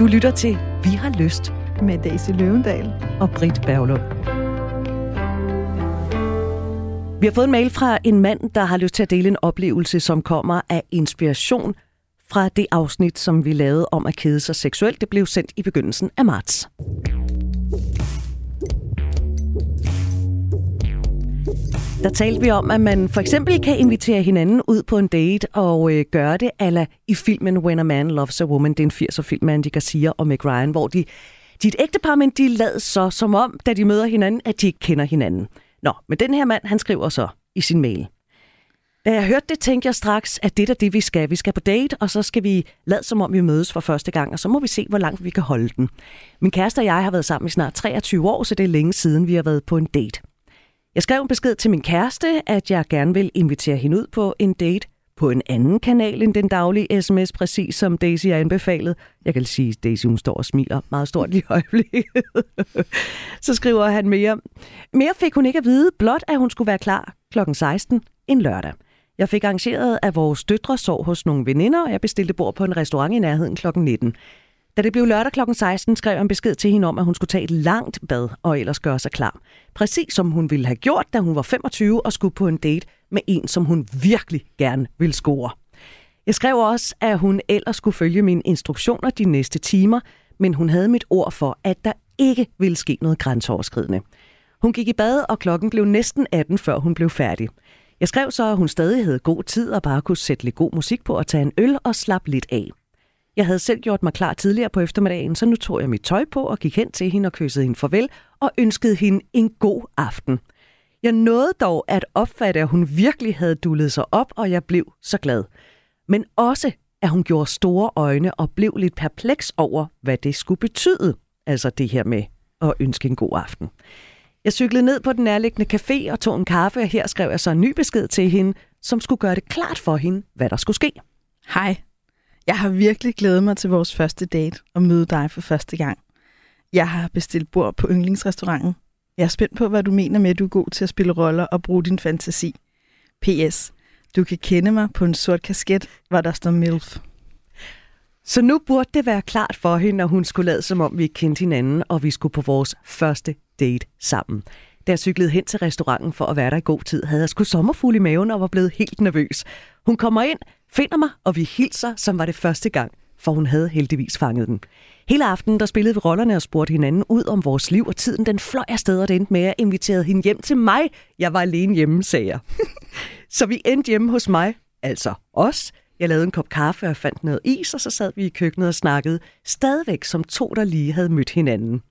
Du lytter til Vi har lyst med Daisy Løvendal og Britt Berglund. Vi har fået en mail fra en mand, der har lyst til at dele en oplevelse, som kommer af inspiration fra det afsnit, som vi lavede om at kede sig seksuelt. Det blev sendt i begyndelsen af marts. Der talte vi om, at man for eksempel kan invitere hinanden ud på en date og øh, gøre det ala i filmen When a Man Loves a Woman. Det er en 80'er film med Andy Garcia og Meg Ryan, hvor de, de er et ægtepar, men de lader så som om, da de møder hinanden, at de ikke kender hinanden. Nå, men den her mand, han skriver så i sin mail. Da jeg hørte det, tænkte jeg straks, at det er det, vi skal. Vi skal på date, og så skal vi lade som om, vi mødes for første gang, og så må vi se, hvor langt vi kan holde den. Min kæreste og jeg har været sammen i snart 23 år, så det er længe siden, vi har været på en date. Jeg skrev en besked til min kæreste, at jeg gerne vil invitere hende ud på en date på en anden kanal end den daglige sms, præcis som Daisy har anbefalet. Jeg kan sige, at Daisy hun står og smiler meget stort i øjeblikket. Så skriver han mere. Mere fik hun ikke at vide, blot at hun skulle være klar kl. 16 en lørdag. Jeg fik arrangeret, at vores døtre sov hos nogle veninder, og jeg bestilte bord på en restaurant i nærheden kl. 19. Da det blev lørdag kl. 16, skrev han en besked til hende om, at hun skulle tage et langt bad og ellers gøre sig klar. Præcis som hun ville have gjort, da hun var 25 og skulle på en date med en, som hun virkelig gerne ville score. Jeg skrev også, at hun ellers skulle følge mine instruktioner de næste timer, men hun havde mit ord for, at der ikke ville ske noget grænseoverskridende. Hun gik i bad, og klokken blev næsten 18, før hun blev færdig. Jeg skrev så, at hun stadig havde god tid og bare kunne sætte lidt god musik på og tage en øl og slappe lidt af. Jeg havde selv gjort mig klar tidligere på eftermiddagen, så nu tog jeg mit tøj på og gik hen til hende og kyssede hende farvel og ønskede hende en god aften. Jeg nåede dog at opfatte, at hun virkelig havde dullet sig op, og jeg blev så glad. Men også, at hun gjorde store øjne og blev lidt perpleks over, hvad det skulle betyde. Altså det her med at ønske en god aften. Jeg cyklede ned på den nærliggende café og tog en kaffe, og her skrev jeg så en ny besked til hende, som skulle gøre det klart for hende, hvad der skulle ske. Hej, jeg har virkelig glædet mig til vores første date og møde dig for første gang. Jeg har bestilt bord på yndlingsrestauranten. Jeg er spændt på, hvad du mener med, at du er god til at spille roller og bruge din fantasi. P.S. Du kan kende mig på en sort kasket, hvor der står MILF. Så nu burde det være klart for hende, når hun skulle lade som om vi kendte hinanden, og vi skulle på vores første date sammen. Da jeg cyklede hen til restauranten for at være der i god tid, havde jeg sgu sommerfugl i maven og var blevet helt nervøs. Hun kommer ind, finder mig, og vi hilser, som var det første gang, for hun havde heldigvis fanget den. Hele aftenen der spillede vi rollerne og spurgte hinanden ud om vores liv, og tiden den fløj afsted, og det endte med, at jeg inviterede hende hjem til mig. Jeg var alene hjemme, sagde jeg. så vi endte hjemme hos mig, altså os. Jeg lavede en kop kaffe og fandt noget is, og så sad vi i køkkenet og snakkede, stadigvæk som to, der lige havde mødt hinanden.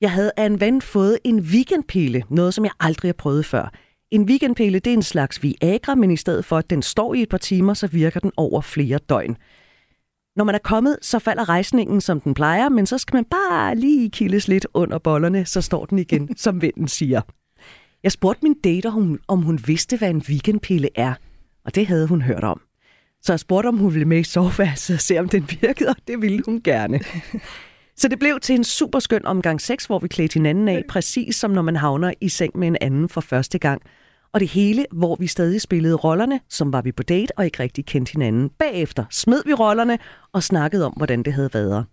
Jeg havde af en ven fået en weekendpille, noget som jeg aldrig har prøvet før. En weekendpille det er en slags Viagra, men i stedet for at den står i et par timer, så virker den over flere døgn. Når man er kommet, så falder rejsningen, som den plejer, men så skal man bare lige kildes lidt under bollerne, så står den igen, som vinden siger. Jeg spurgte min date, om, om hun vidste, hvad en weekendpille er, og det havde hun hørt om. Så jeg spurgte, om hun ville med i soveværelset og se, om den virkede, og det ville hun gerne. Så det blev til en super skøn omgang sex, hvor vi klædte hinanden af, præcis som når man havner i seng med en anden for første gang. Og det hele, hvor vi stadig spillede rollerne, som var vi på date og ikke rigtig kendte hinanden. Bagefter smed vi rollerne og snakkede om, hvordan det havde været.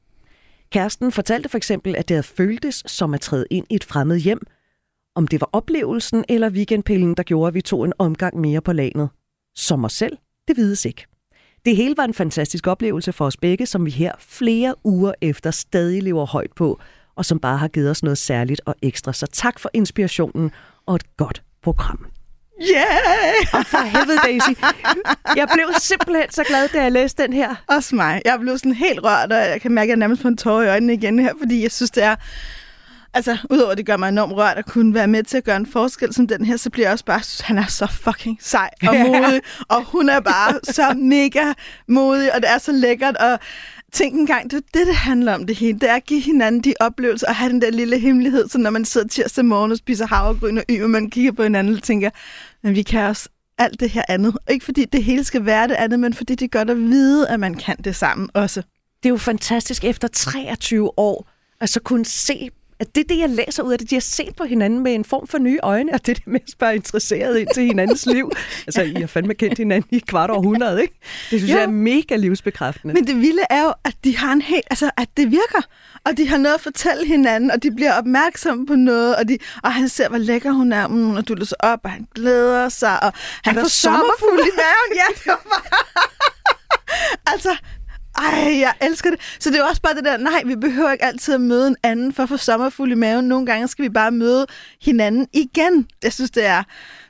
Kæresten fortalte for eksempel, at det havde føltes som at træde ind i et fremmed hjem. Om det var oplevelsen eller weekendpillen, der gjorde, at vi tog en omgang mere på lanet. Som os selv, det vides ikke. Det hele var en fantastisk oplevelse for os begge, som vi her flere uger efter stadig lever højt på, og som bare har givet os noget særligt og ekstra. Så tak for inspirationen og et godt program. Yeah! Og for helvede, Daisy. Jeg blev simpelthen så glad, da jeg læste den her. Også mig. Jeg blev sådan helt rørt, og jeg kan mærke, at jeg nærmest får en tårer i øjnene igen her, fordi jeg synes, det er... Altså, udover at det gør mig enormt rørt at kunne være med til at gøre en forskel som den her, så bliver jeg også bare, han er så fucking sej og modig, og hun er bare så mega modig, og det er så lækkert, og tænk en gang, det er det, det handler om det hele. Det er at give hinanden de oplevelser og have den der lille hemmelighed, så når man sidder tirsdag morgen og spiser havregryn og y, og man kigger på hinanden og tænker, men vi kan også alt det her andet. Ikke fordi det hele skal være det andet, men fordi det er godt at vide, at man kan det sammen også. Det er jo fantastisk efter 23 år, at så kunne se at det er det, jeg læser ud af det. De har set på hinanden med en form for nye øjne, og det er det at spørge interesseret ind til hinandens liv. Altså, I har fandme kendt hinanden i kvart århundrede, ikke? Det synes jo. jeg er mega livsbekræftende. Men det vilde er jo, at de har en helt, altså, at det virker. Og de har noget at fortælle hinanden, og de bliver opmærksomme på noget, og, de, og han ser, hvor lækker hun er, mm, og du løser op, og han glæder sig, og han, han får sommerfugl i maven. Ja, det var bare... altså, ej, jeg elsker det. Så det er også bare det der, nej, vi behøver ikke altid at møde en anden for at få sommerfuld i maven. Nogle gange skal vi bare møde hinanden igen. Jeg synes, det er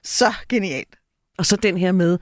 så genialt. Og så den her med,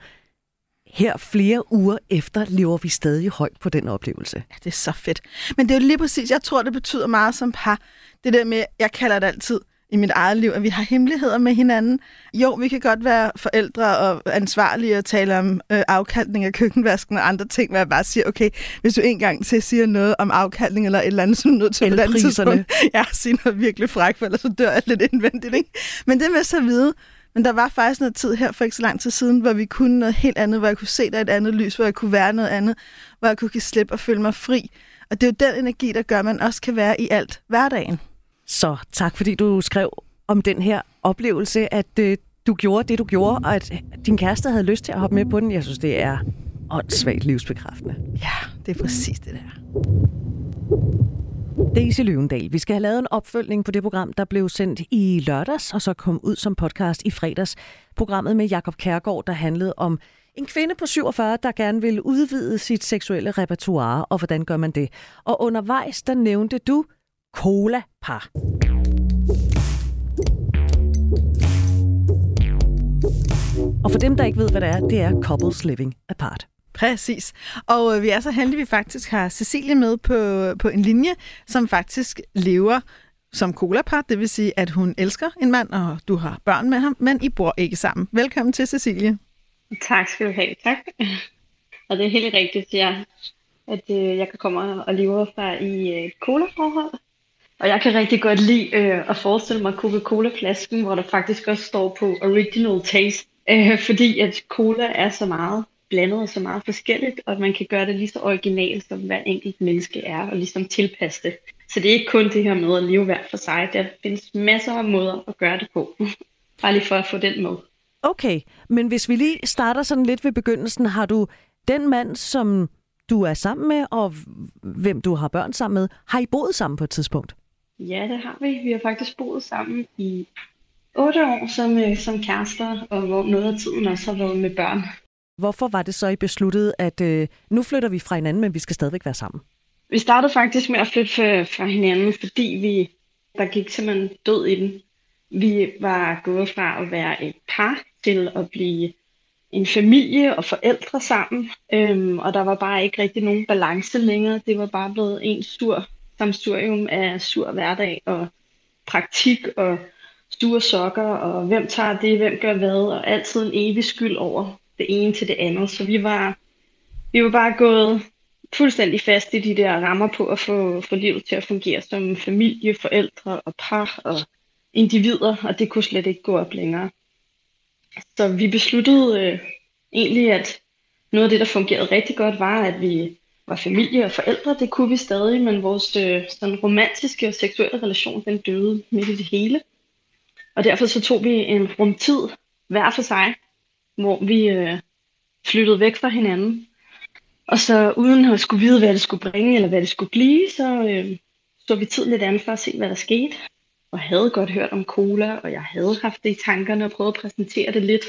her flere uger efter lever vi stadig højt på den oplevelse. Ja, det er så fedt. Men det er jo lige præcis, jeg tror, det betyder meget som par. Det der med, jeg kalder det altid i mit eget liv, at vi har hemmeligheder med hinanden. Jo, vi kan godt være forældre og ansvarlige og tale om øh, afkaldning af køkkenvasken og andre ting, hvor jeg bare siger, okay, hvis du en gang til siger noget om afkaldning eller et eller andet, så er du nødt til den tidspunkt, ja, sige noget virkelig fræk, for ellers så dør jeg lidt indvendigt. Ikke? Men det med så at vide, men der var faktisk noget tid her for ikke så lang tid siden, hvor vi kunne noget helt andet, hvor jeg kunne se dig et andet lys, hvor jeg kunne være noget andet, hvor jeg kunne give slip og føle mig fri. Og det er jo den energi, der gør, at man også kan være i alt hverdagen. Så tak, fordi du skrev om den her oplevelse, at øh, du gjorde det, du gjorde, og at din kæreste havde lyst til at hoppe med på den. Jeg synes, det er åndssvagt livsbekræftende. Ja, det er præcis det der. Daisy Løvendal, vi skal have lavet en opfølgning på det program, der blev sendt i lørdags, og så kom ud som podcast i fredags. Programmet med Jakob Kærgaard, der handlede om en kvinde på 47, der gerne vil udvide sit seksuelle repertoire, og hvordan gør man det? Og undervejs, der nævnte du cola-par. Og for dem, der ikke ved, hvad det er, det er couples living apart. Præcis. Og øh, vi er så heldige, at vi faktisk har Cecilie med på, på en linje, som faktisk lever som colapar. Det vil sige, at hun elsker en mand, og du har børn med ham, men I bor ikke sammen. Velkommen til, Cecilie. Tak skal du have. Tak. Og det er helt rigtigt, ja, at øh, jeg kan komme og leve fra i et cola-forhold. Og jeg kan rigtig godt lide øh, at forestille mig Coca-Cola-flasken, hvor der faktisk også står på original taste. Øh, fordi at cola er så meget blandet og så meget forskelligt, og man kan gøre det lige så originalt, som hver enkelt menneske er, og ligesom tilpasse det. Så det er ikke kun det her med at leve hver for sig. Der findes masser af måder at gøre det på. Bare lige for at få den med. Okay, men hvis vi lige starter sådan lidt ved begyndelsen, har du den mand, som du er sammen med, og hvem du har børn sammen med, har I boet sammen på et tidspunkt? Ja, det har vi. Vi har faktisk boet sammen i otte år som, øh, som kærester, og hvor noget af tiden også har været med børn. Hvorfor var det så, I besluttede, at øh, nu flytter vi fra hinanden, men vi skal stadigvæk være sammen? Vi startede faktisk med at flytte fra hinanden, fordi vi, der gik simpelthen død i den. Vi var gået fra at være et par til at blive en familie og forældre sammen, øhm, og der var bare ikke rigtig nogen balance længere. Det var bare blevet en sur samsurium af sur hverdag og praktik og sure sokker, og hvem tager det, hvem gør hvad, og altid en evig skyld over det ene til det andet. Så vi var, vi var bare gået fuldstændig fast i de der rammer på at få, få livet til at fungere som familie, forældre og par og individer, og det kunne slet ikke gå op længere. Så vi besluttede øh, egentlig, at noget af det, der fungerede rigtig godt, var, at vi var familie og forældre. Det kunne vi stadig, men vores øh, sådan romantiske og seksuelle relation, den døde midt i det hele. Og derfor så tog vi en rumtid hver for sig, hvor vi øh, flyttede væk fra hinanden. Og så uden at skulle vide, hvad det skulle bringe, eller hvad det skulle blive, så øh, så vi tid lidt an for at se, hvad der skete. Og havde godt hørt om cola, og jeg havde haft det i tankerne og prøvet at præsentere det lidt.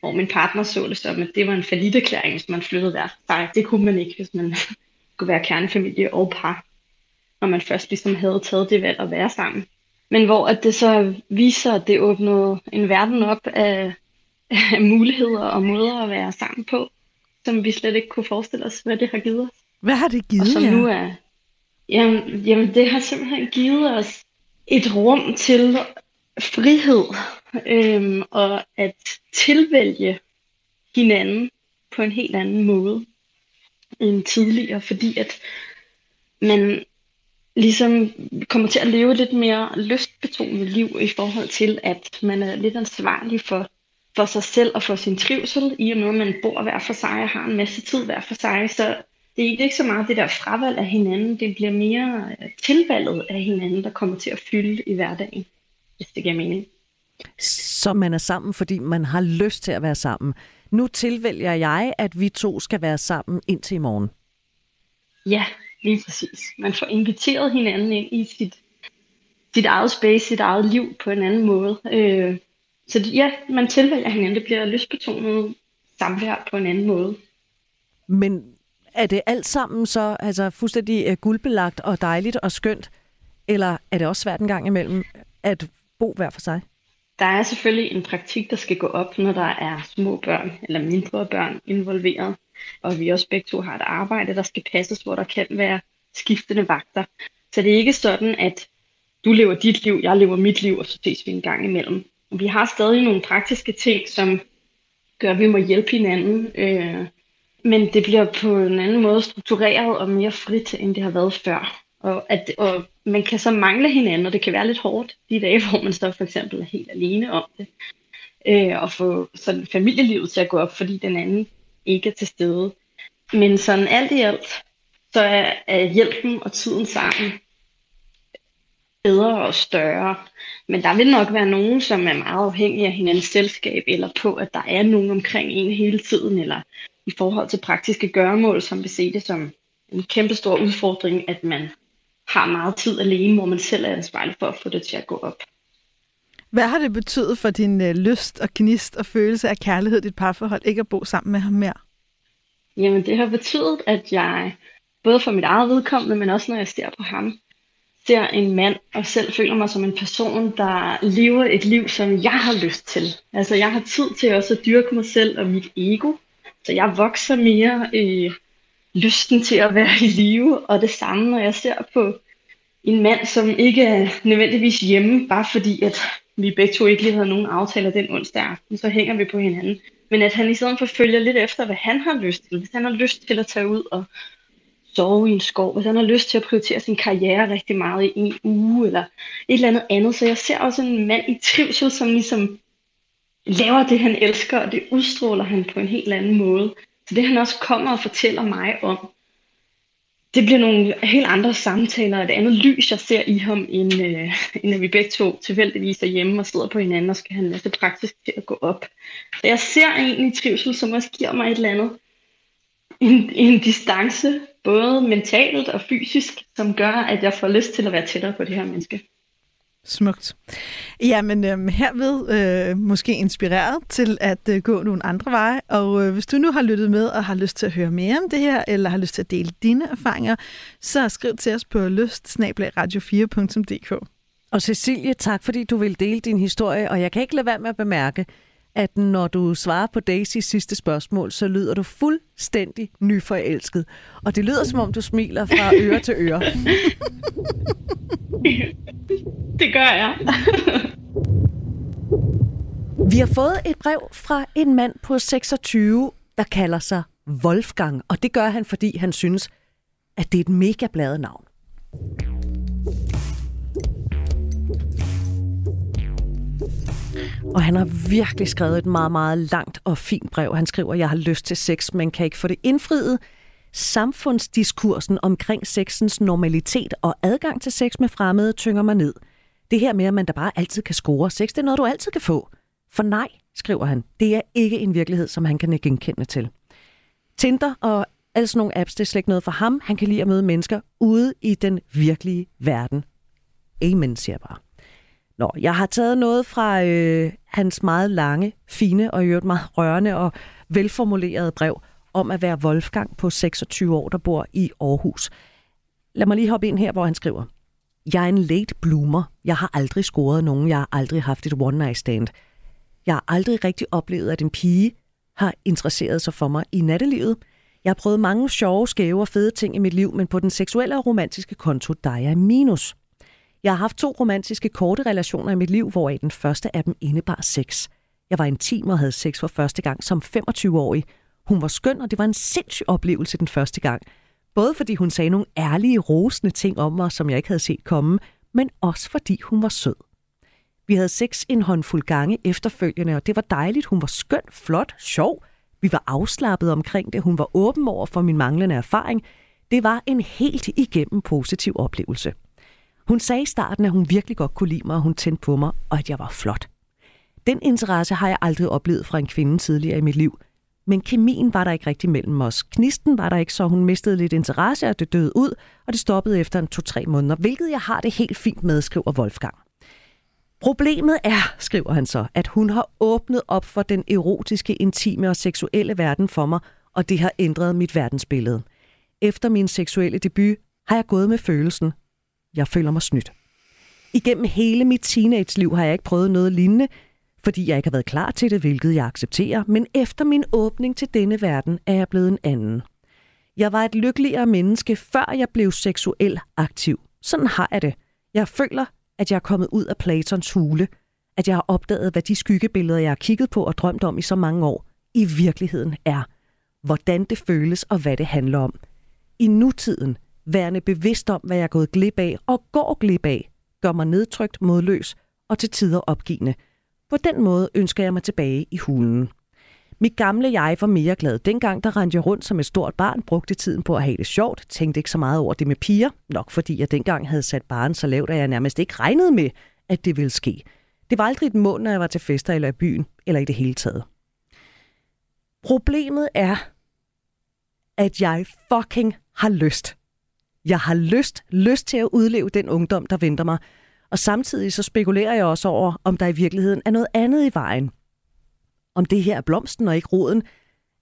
Hvor min partner så det som, at det var en erklæring, hvis man flyttede hver sig. Det kunne man ikke, hvis man skulle være kernefamilie og par. Når man først ligesom havde taget det valg at være sammen. Men hvor at det så viser, at det åbnede en verden op af, af muligheder og måder at være sammen på, som vi slet ikke kunne forestille os, hvad det har givet os. Hvad har det givet og som nu er, jamen, jamen, det har simpelthen givet os et rum til frihed øhm, og at tilvælge hinanden på en helt anden måde end tidligere, fordi at man ligesom kommer til at leve lidt mere lystbetonet liv i forhold til, at man er lidt ansvarlig for, for sig selv og for sin trivsel, i og med at man bor hver for sig og har en masse tid hver for sig, så det er ikke så meget det der fravalg af hinanden, det bliver mere øh, tilvalget af hinanden, der kommer til at fylde i hverdagen, hvis det giver mening. Så man er sammen, fordi man har lyst til at være sammen. Nu tilvælger jeg, at vi to skal være sammen indtil i morgen. Ja, lige præcis. Man får inviteret hinanden ind i sit, sit eget space, sit eget liv på en anden måde. Øh, så ja, man tilvælger hinanden. Det bliver lystbetonet samvær på en anden måde. Men er det alt sammen så altså fuldstændig uh, guldbelagt og dejligt og skønt? Eller er det også svært en gang imellem at bo hver for sig? Der er selvfølgelig en praktik, der skal gå op, når der er små børn eller mindre børn involveret. Og vi også begge to har et arbejde, der skal passes, hvor der kan være skiftende vagter. Så det er ikke sådan, at du lever dit liv, jeg lever mit liv, og så ses vi en gang imellem. Vi har stadig nogle praktiske ting, som gør, at vi må hjælpe hinanden. Øh, men det bliver på en anden måde struktureret og mere frit, end det har været før. Og, at, og man kan så mangle hinanden, og det kan være lidt hårdt de dage, hvor man så for eksempel er helt alene om det. Øh, og få sådan familielivet til at gå op, fordi den anden ikke er til stede. Men sådan alt i alt, så er, er hjælpen og tiden sammen bedre og større. Men der vil nok være nogen, som er meget afhængige af hinandens selskab, eller på, at der er nogen omkring en hele tiden, eller i forhold til praktiske gøremål, som vil se det som en kæmpe stor udfordring, at man har meget tid alene, hvor man selv er ansvarlig for at få det til at gå op. Hvad har det betydet for din øh, lyst og gnist og følelse af kærlighed i dit parforhold, ikke at bo sammen med ham mere? Jamen, det har betydet, at jeg, både for mit eget vedkommende, men også når jeg ser på ham, ser en mand og selv føler mig som en person, der lever et liv, som jeg har lyst til. Altså, jeg har tid til også at dyrke mig selv og mit ego, så jeg vokser mere i lysten til at være i live, og det samme, når jeg ser på en mand, som ikke er nødvendigvis hjemme, bare fordi, at vi begge to ikke lige havde nogen aftaler den onsdag aften, så hænger vi på hinanden. Men at han i stedet for følger lidt efter, hvad han har lyst til. Hvis han har lyst til at tage ud og sove i en skov, hvis han har lyst til at prioritere sin karriere rigtig meget i en uge, eller et eller andet andet. Så jeg ser også en mand i trivsel, som ligesom laver det, han elsker, og det udstråler han på en helt anden måde. Så det, han også kommer og fortæller mig om, det bliver nogle helt andre samtaler, et andet lys, jeg ser i ham, end, øh, end at vi begge to tilfældigvis er hjemme og sidder på hinanden og skal have en masse praktisk til at gå op. Så jeg ser egentlig trivsel, som også giver mig et eller andet, en, en distance, både mentalt og fysisk, som gør, at jeg får lyst til at være tættere på det her menneske. Smukt. Jamen øh, herved øh, måske inspireret til at øh, gå nogle andre veje. Og øh, hvis du nu har lyttet med og har lyst til at høre mere om det her, eller har lyst til at dele dine erfaringer, så skriv til os på lyst-radio4.dk. Og Cecilie, tak fordi du vil dele din historie, og jeg kan ikke lade være med at bemærke, at når du svarer på Daisys sidste spørgsmål, så lyder du fuldstændig nyforelsket. Og det lyder, som om du smiler fra øre til øre. det gør jeg. Vi har fået et brev fra en mand på 26, der kalder sig Wolfgang. Og det gør han, fordi han synes, at det er et mega bladet navn. Og han har virkelig skrevet et meget, meget langt og fint brev. Han skriver, jeg har lyst til sex, men kan ikke få det indfriet. Samfundsdiskursen omkring sexens normalitet og adgang til sex med fremmede tynger mig ned. Det her med, at man da bare altid kan score sex, det er noget, du altid kan få. For nej, skriver han, det er ikke en virkelighed, som han kan genkende til. Tinder og alle sådan nogle apps, det er slet ikke noget for ham. Han kan lide at møde mennesker ude i den virkelige verden. Amen, siger jeg bare. Nå, jeg har taget noget fra øh, hans meget lange, fine og i øvrigt meget rørende og velformulerede brev om at være Wolfgang på 26 år, der bor i Aarhus. Lad mig lige hoppe ind her, hvor han skriver. Jeg er en late bloomer. Jeg har aldrig scoret nogen. Jeg har aldrig haft et one-night stand. Jeg har aldrig rigtig oplevet, at en pige har interesseret sig for mig i nattelivet. Jeg har prøvet mange sjove, skæve og fede ting i mit liv, men på den seksuelle og romantiske konto, der er jeg minus. Jeg har haft to romantiske korte relationer i mit liv, hvor den første af dem indebar sex. Jeg var intim og havde sex for første gang som 25-årig. Hun var skøn, og det var en sindssyg oplevelse den første gang. Både fordi hun sagde nogle ærlige, rosende ting om mig, som jeg ikke havde set komme, men også fordi hun var sød. Vi havde sex en håndfuld gange efterfølgende, og det var dejligt. Hun var skøn, flot, sjov, Vi var afslappet omkring det. Hun var åben over for min manglende erfaring. Det var en helt igennem positiv oplevelse. Hun sagde i starten, at hun virkelig godt kunne lide mig, og hun tændte på mig, og at jeg var flot. Den interesse har jeg aldrig oplevet fra en kvinde tidligere i mit liv. Men kemien var der ikke rigtig mellem os. Knisten var der ikke, så hun mistede lidt interesse, og det døde ud, og det stoppede efter en to-tre måneder, hvilket jeg har det helt fint med, skriver Wolfgang. Problemet er, skriver han så, at hun har åbnet op for den erotiske, intime og seksuelle verden for mig, og det har ændret mit verdensbillede. Efter min seksuelle debut har jeg gået med følelsen. Jeg føler mig snydt. Igennem hele mit teenage-liv har jeg ikke prøvet noget lignende, fordi jeg ikke har været klar til det, hvilket jeg accepterer, men efter min åbning til denne verden er jeg blevet en anden. Jeg var et lykkeligere menneske, før jeg blev seksuel aktiv. Sådan har jeg det. Jeg føler, at jeg er kommet ud af Platons hule, at jeg har opdaget, hvad de skyggebilleder, jeg har kigget på og drømt om i så mange år, i virkeligheden er. Hvordan det føles og hvad det handler om. I nutiden, værende bevidst om, hvad jeg er gået glip af og går glip af, gør mig nedtrykt, modløs og til tider opgivende. På den måde ønsker jeg mig tilbage i hulen. Mit gamle jeg var mere glad. Dengang der rendte jeg rundt som et stort barn, brugte tiden på at have det sjovt, tænkte ikke så meget over det med piger, nok fordi jeg dengang havde sat barn så lavt, at jeg nærmest ikke regnede med, at det ville ske. Det var aldrig et mål, når jeg var til fester eller i byen, eller i det hele taget. Problemet er, at jeg fucking har lyst. Jeg har lyst, lyst til at udleve den ungdom, der venter mig. Og samtidig så spekulerer jeg også over, om der i virkeligheden er noget andet i vejen om det her er blomsten og ikke roden.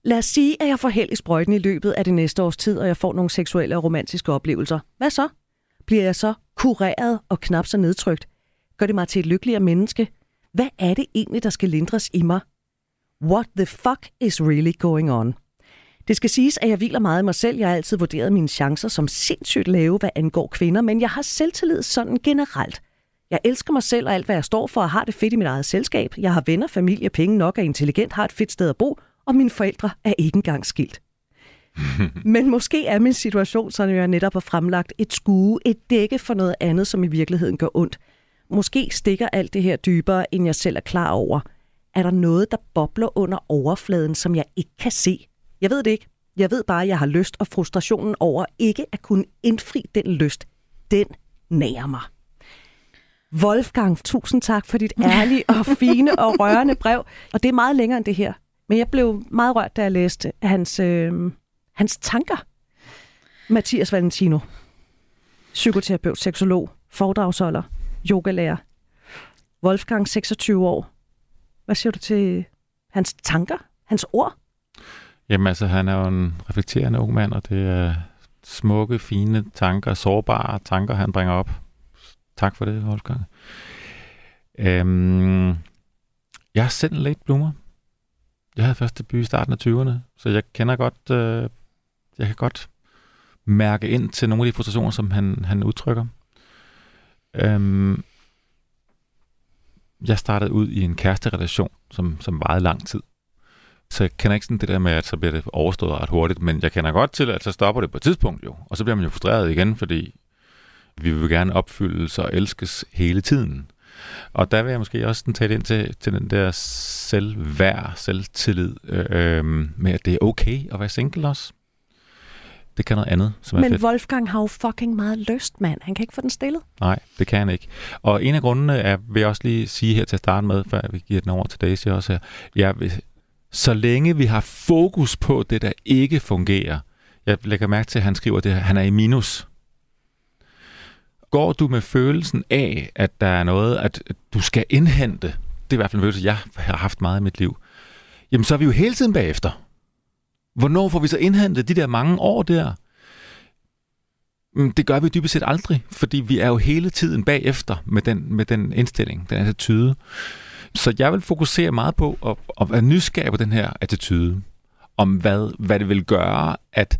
Lad os sige, at jeg får held i sprøjten i løbet af det næste års tid, og jeg får nogle seksuelle og romantiske oplevelser. Hvad så? Bliver jeg så kureret og knap så nedtrykt? Gør det mig til et lykkeligere menneske? Hvad er det egentlig, der skal lindres i mig? What the fuck is really going on? Det skal siges, at jeg hviler meget i mig selv. Jeg har altid vurderet mine chancer som sindssygt lave, hvad angår kvinder, men jeg har selvtillid sådan generelt. Jeg elsker mig selv og alt, hvad jeg står for, og har det fedt i mit eget selskab. Jeg har venner, familie, penge nok, er intelligent, har et fedt sted at bo, og mine forældre er ikke engang skilt. Men måske er min situation, så jeg netop har fremlagt et skue, et dække for noget andet, som i virkeligheden gør ondt. Måske stikker alt det her dybere, end jeg selv er klar over. Er der noget, der bobler under overfladen, som jeg ikke kan se? Jeg ved det ikke. Jeg ved bare, at jeg har lyst, og frustrationen over ikke at kunne indfri den lyst, den nærer mig. Wolfgang, tusind tak for dit ærlige og fine og rørende brev. Og det er meget længere end det her. Men jeg blev meget rørt, da jeg læste hans, øh, hans tanker. Mathias Valentino, psykoterapeut, seksolog, foredragsholder, yogalærer. Wolfgang, 26 år. Hvad siger du til hans tanker, hans ord? Jamen altså, han er jo en reflekterende ung mand, og det er smukke, fine tanker, sårbare tanker, han bringer op. Tak for det, Wolfgang. Øhm, jeg har selv lidt blommer. Jeg havde første debut i starten af 20'erne, så jeg kender godt, øh, jeg kan godt mærke ind til nogle af de frustrationer, som han, han udtrykker. Øhm, jeg startede ud i en kæresterelation, som, som varede lang tid. Så jeg kender ikke sådan det der med, at så bliver det overstået ret hurtigt, men jeg kender godt til, at så stopper det på et tidspunkt jo. Og så bliver man jo frustreret igen, fordi vi vil gerne opfyldes og elskes hele tiden. Og der vil jeg måske også tale ind til, til den der selvværd, selvtillid, øh, øhm, med at det er okay at være single også. Det kan noget andet, som Men er fedt. Wolfgang har jo fucking meget lyst, mand. Han kan ikke få den stillet. Nej, det kan han ikke. Og en af grundene er, vil jeg også lige sige her til at starte med, før vi giver den over til Daisy også her. Jeg vil, så længe vi har fokus på det, der ikke fungerer. Jeg lægger mærke til, at han skriver det her. Han er i minus går du med følelsen af, at der er noget, at du skal indhente, det er i hvert fald en følelse, jeg har haft meget i mit liv, jamen så er vi jo hele tiden bagefter. Hvornår får vi så indhentet de der mange år der? Mm, det gør vi dybest set aldrig, fordi vi er jo hele tiden bagefter med den, med den indstilling, den attitude. Så jeg vil fokusere meget på at, at være nysgerrig på den her attitude, om hvad, hvad det vil gøre at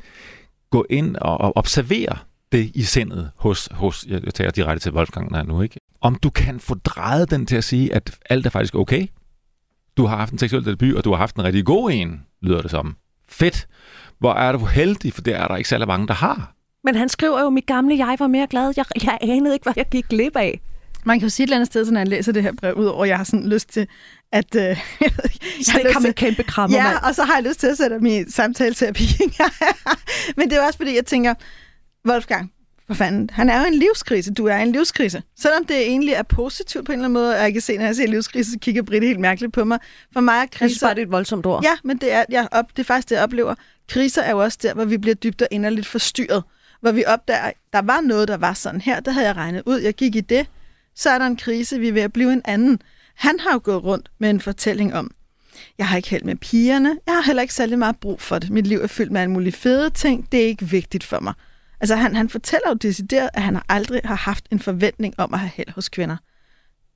gå ind og, og observere det i sindet hos, hos jeg, jeg tager direkte til Wolfgang her nu, ikke? Om du kan få drejet den til at sige, at alt er faktisk okay. Du har haft en seksuel debut, og du har haft en rigtig god en, lyder det som. Fedt. Hvor er du heldig, for det er der ikke særlig mange, der har. Men han skriver jo, mit gamle jeg var mere glad. Jeg, jeg anede ikke, hvad jeg gik glip af. Man kan jo sige et eller andet sted, så når jeg læser det her brev, udover at jeg har sådan lyst til at... Øh, jeg Stik ham en kæmpe krammer, Ja, mand. og så har jeg lyst til at sætte min samtaleterapi. Men det er også fordi, jeg tænker, Wolfgang, for fanden, han er jo en livskrise. Du er i en livskrise. Selvom det egentlig er positivt på en eller anden måde, og jeg kan se, når jeg ser livskrise, så kigger Britte helt mærkeligt på mig. For mig er Jeg synes kriser... bare, det er et voldsomt ord. Ja, men det er, jeg op, det er faktisk det, jeg oplever. Kriser er jo også der, hvor vi bliver dybt og inderligt forstyrret. Hvor vi opdager, der var noget, der var sådan her. Det havde jeg regnet ud. Jeg gik i det. Så er der en krise. Vi er ved at blive en anden. Han har jo gået rundt med en fortælling om, jeg har ikke held med pigerne. Jeg har heller ikke særlig meget brug for det. Mit liv er fyldt med alle mulige fede ting. Det er ikke vigtigt for mig. Altså, han, han fortæller jo decideret, at han aldrig har haft en forventning om at have held hos kvinder.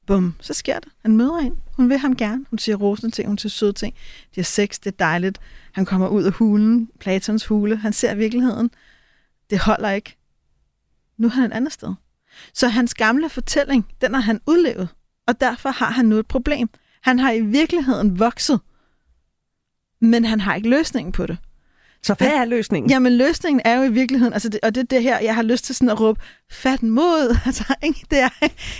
Bum, så sker det. Han møder en. Hun vil ham gerne. Hun siger rosende ting, hun siger søde ting. De har sex, det er dejligt. Han kommer ud af hulen, Platons hule. Han ser virkeligheden. Det holder ikke. Nu er han et andet sted. Så hans gamle fortælling, den har han udlevet. Og derfor har han nu et problem. Han har i virkeligheden vokset. Men han har ikke løsningen på det. Så hvad er løsningen? Jamen løsningen er jo i virkeligheden, altså det, og det er det her, jeg har lyst til sådan at råbe, fat mod, altså ikke, det er,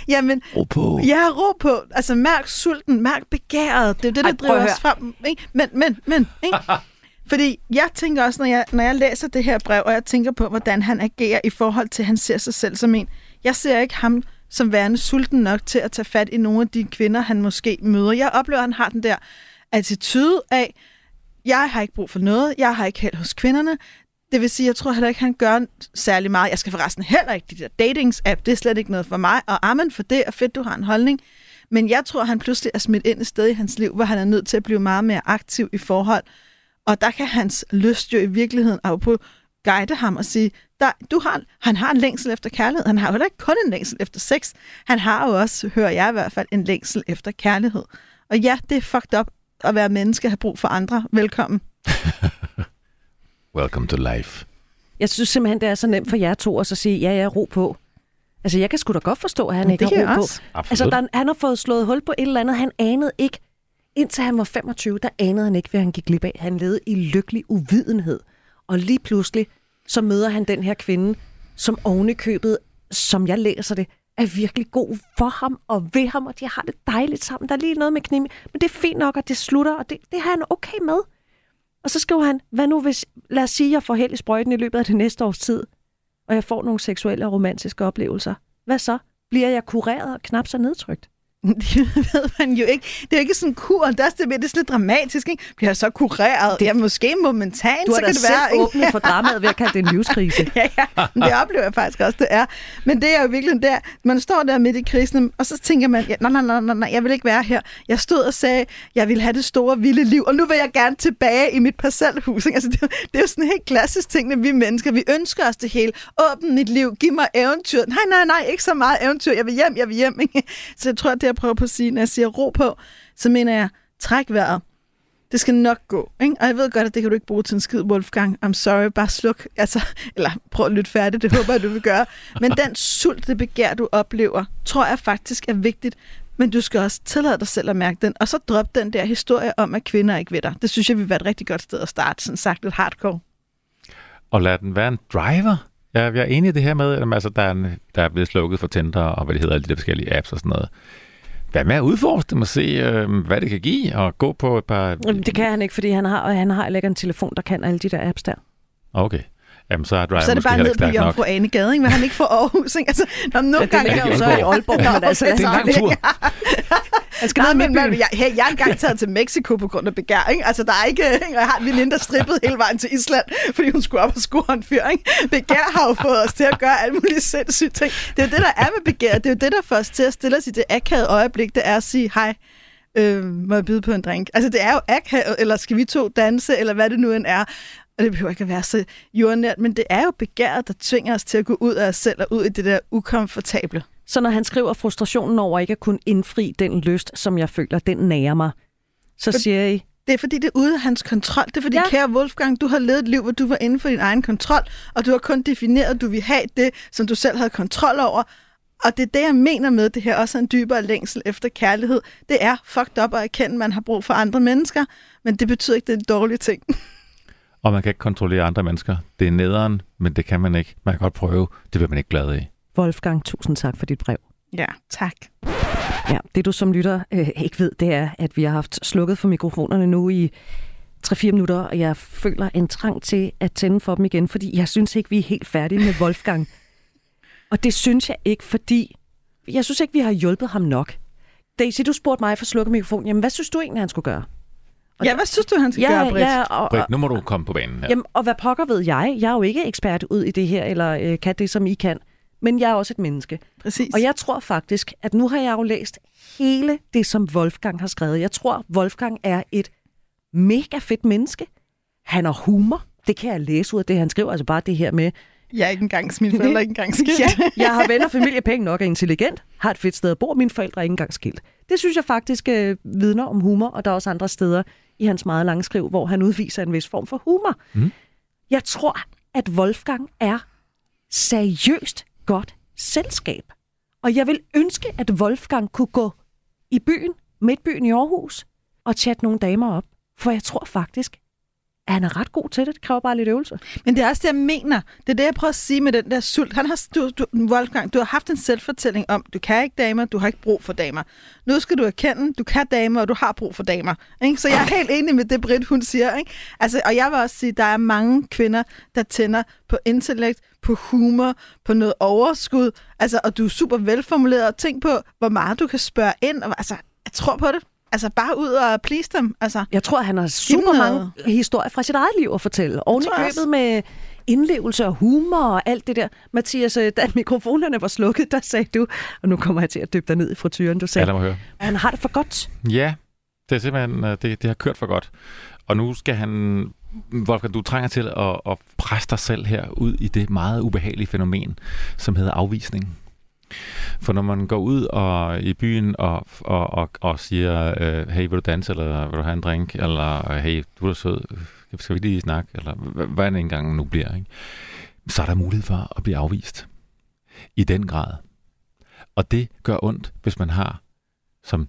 jamen, Ro på. Ja, ro på. Altså, mærk sulten, mærk begæret. Det er jo det, der Ej, driver os frem. Ikke? Men, men, men, ikke? Fordi jeg tænker også, når jeg, når jeg læser det her brev, og jeg tænker på, hvordan han agerer i forhold til, at han ser sig selv som en. Jeg ser ikke ham som værende sulten nok til at tage fat i nogle af de kvinder, han måske møder. Jeg oplever, at han har den der attitude af, jeg har ikke brug for noget, jeg har ikke held hos kvinderne. Det vil sige, jeg tror heller ikke, han gør særlig meget. Jeg skal forresten heller ikke de der datings-app, det er slet ikke noget for mig. Og amen for det, og fedt, du har en holdning. Men jeg tror, han pludselig er smidt ind et sted i hans liv, hvor han er nødt til at blive meget mere aktiv i forhold. Og der kan hans lyst jo i virkeligheden på guide ham og sige, der, du har, han har en længsel efter kærlighed. Han har jo heller ikke kun en længsel efter sex. Han har jo også, hører jeg i hvert fald, en længsel efter kærlighed. Og ja, det er fucked up at være menneske og have brug for andre. Velkommen. Welcome to life. Jeg synes simpelthen, det er så nemt for jer to at så sige, ja, ja, ro på. Altså, jeg kan sgu da godt forstå, at han Men ikke har jeg ro på. også. Absolut. Altså, der, han har fået slået hul på et eller andet, han anede ikke. Indtil han var 25, der anede han ikke, hvad han gik glip af. Han levede i lykkelig uvidenhed. Og lige pludselig, så møder han den her kvinde, som ovenikøbet, købet, som jeg læser det, er virkelig god for ham og ved ham, og de har det dejligt sammen. Der er lige noget med knim, men det er fint nok, at det slutter, og det, det har han okay med. Og så skriver han, hvad nu hvis, lad os sige, at jeg får held i sprøjten i løbet af det næste års tid, og jeg får nogle seksuelle og romantiske oplevelser. Hvad så? Bliver jeg kureret og knap så nedtrykt? Det ved man jo ikke. Det er jo ikke sådan en kur. Det er, det, det er sådan lidt dramatisk. Ikke? Bliver jeg så kureret? Det er måske momentant, Du har så kan det være. ikke? åbnet for dramaet ved at kalde det en livskrise. ja, ja, men det oplever jeg faktisk også, det er. Men det er jo virkelig der, man står der midt i krisen, og så tænker man, ja, nej, nej, nej, nej, nej, jeg vil ikke være her. Jeg stod og sagde, jeg vil have det store, vilde liv, og nu vil jeg gerne tilbage i mit parcelhus. Ikke? Altså, det, er jo- det er jo sådan en helt klassisk ting, at vi mennesker, vi ønsker os det hele. Åbn mit liv, giv mig eventyr. Nej, nej, nej, ikke så meget eventyr. Jeg vil hjem, jeg vil hjem. Ikke? Så jeg tror, det, jeg prøver på at sige, når jeg siger ro på, så mener jeg, træk vejret. Det skal nok gå. Ikke? Og jeg ved godt, at det kan du ikke bruge til en skid, Wolfgang. I'm sorry, bare sluk. Altså, eller prøv at lytte færdigt, det håber jeg, du vil gøre. Men den sult, det begær, du oplever, tror jeg faktisk er vigtigt. Men du skal også tillade dig selv at mærke den. Og så drop den der historie om, at kvinder ikke ved dig. Det synes jeg vil være et rigtig godt sted at starte, sådan sagt lidt hardcore. Og lad den være en driver. Jeg, jeg er enig i det her med, at altså, der, er en, der er blevet slukket for Tinder og hvad det hedder, alle de der forskellige apps og sådan noget. Hvad med at udforske dem og se, øh, hvad det kan give, og gå på et par... Jamen, Det kan han ikke, fordi han har, han har heller ikke en telefon, der kan alle de der apps der. Okay. Jamen, så er så er det bare ned på. Jomfru Ane Gade, ikke? Men han ikke får Aarhus, ikke? Altså, når nogle Ja, det gange... ligger jo så i Aalborg, Nå, men altså, Det er en lang tur. han skal ned med byen. jeg, hey, jeg er engang taget til Mexico på grund af begær, ikke? Altså, der er ikke... Ikke? Jeg har en veninde, der strippede hele vejen til Island, fordi hun skulle op og score en fyr, ikke? Begær har jo fået os til at gøre alle mulige sindssyge ting. Det er jo det, der er med begær. Det er jo det, der får os til at stille os i det akavede øjeblik, det er at sige, hej, øh, må jeg byde på en drink? Altså, det er jo akavet, eller skal vi to danse, eller hvad det nu end er. Og det behøver ikke at være så jordnært, men det er jo begæret, der tvinger os til at gå ud af os selv og ud i det der ukomfortable. Så når han skriver frustrationen over ikke at kunne indfri den lyst, som jeg føler, den nærer mig, så For- siger I, Det er fordi, det er ude af hans kontrol. Det er fordi, Ja. kære Wolfgang, du har levet et liv, hvor du var inden for din egen kontrol, og du har kun defineret, at du vil have det, som du selv havde kontrol over. Og det er det, jeg mener med, det her også en dybere længsel efter kærlighed. Det er fucked up at erkende, at man har brug for andre mennesker, men det betyder ikke, at det er en dårlig ting. Og man kan ikke kontrollere andre mennesker. Det er nederen, men det kan man ikke. Man kan godt prøve. Det vil man ikke glad af. Wolfgang, tusind tak for dit brev. Ja, tak. Ja, det du som lytter øh, ikke ved, det er, at vi har haft slukket for mikrofonerne nu i 3-4 minutter, og jeg føler en trang til at tænde for dem igen, fordi jeg synes ikke, vi er helt færdige med Wolfgang. Og det synes jeg ikke, fordi jeg synes ikke, vi har hjulpet ham nok. Daisy, du spurgte mig for at slukke mikrofonen. Jamen, hvad synes du egentlig, han skulle gøre? Og Ja, hvad synes du, han skal gøre, Britt? ja, og, Britt, nu må du komme på banen her. Jamen, og hvad pokker ved jeg? Jeg er jo ikke ekspert ud i det her, eller øh, kan det, som I kan. Men jeg er også et menneske. Præcis. Og jeg tror faktisk, at nu har jeg jo læst hele det, som Wolfgang har skrevet. Jeg tror, Wolfgang er et mega fedt menneske. Han har humor. Det kan jeg læse ud af det, han skriver. Altså bare det her med, Jeg er ikke engang mine forældre er ikke engang skilt. ja, jeg har venner, familie, penge nok, er intelligent, har et fedt sted at bo, mine forældre er ikke engang skilt. Det synes jeg faktisk øh, vidner om humor, og der er også andre steder i hans meget lange skriv, hvor han udviser en vis form for humor. Mm. Jeg tror, at Wolfgang er seriøst godt selskab. Og jeg vil ønske, at Wolfgang kunne gå i byen, midtbyen i Aarhus, og chatte nogle damer op. For jeg tror faktisk, at han er ret god til det. Det kræver bare lidt øvelse. Men det er også det, jeg mener. Det er det, jeg prøver at sige med den der sult. Han har, du, du, Wolfgang, du har haft en selvfortælling om, du kan ikke damer, du har ikke brug for damer. Nu skal du erkende, du kan damer, og du har brug for damer. Ikke? Så jeg er helt enig med det, Britt, hun siger. Ikke? Altså, og jeg vil også sige, der er mange kvinder, der tænder på intellekt, på humor, på noget overskud. Altså, og du er super velformuleret. Tænk på, hvor meget du kan spørge ind. Og, altså, jeg tror på det. Altså, bare ud og please dem. Altså, Jeg tror, han har super mange historier fra sit eget liv at fortælle. Oven i købet med indlevelse og humor og alt det der. Mathias, øh, da mikrofonerne var slukket, der sagde du, og nu kommer jeg til at dyppe dig ned i frityren, du Ja, sagde, mig høre. at han har det for godt. Ja, det er simpelthen, øh, det, det har kørt for godt. Og nu skal han, Wolfgang, du trænger til at, at presse dig selv her ud i det meget ubehagelige fænomen, som hedder afvisning. For når man går ud og i byen og, og, og, og siger, øh, hey, vil du danse, eller vil du have en drink, eller hey, du er sød, skal vi lige snakke, eller hvad, det engang nu bliver, ikke? så er der mulighed for at blive afvist. I den grad. Og det gør ondt, hvis man har, som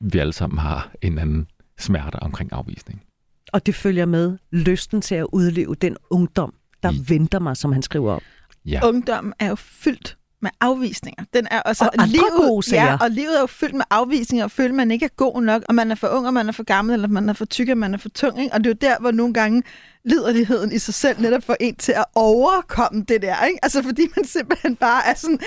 vi alle sammen har, en anden smerte omkring afvisning. Og det følger med lysten til at udleve den ungdom, der I- venter mig, som han skriver om. Ja, ungdommen er jo fyldt med afvisninger. Den er også, Og andre gode sager. Ja, og livet er jo fyldt med afvisninger, og føler, man ikke er god nok, og man er for ung, og man er for gammel, eller man er for tyk, og man er for tung. Ikke? Og det er jo der, hvor nogle gange liderligheden i sig selv netop får en til at overkomme det der. Ikke? Altså fordi man simpelthen bare er sådan...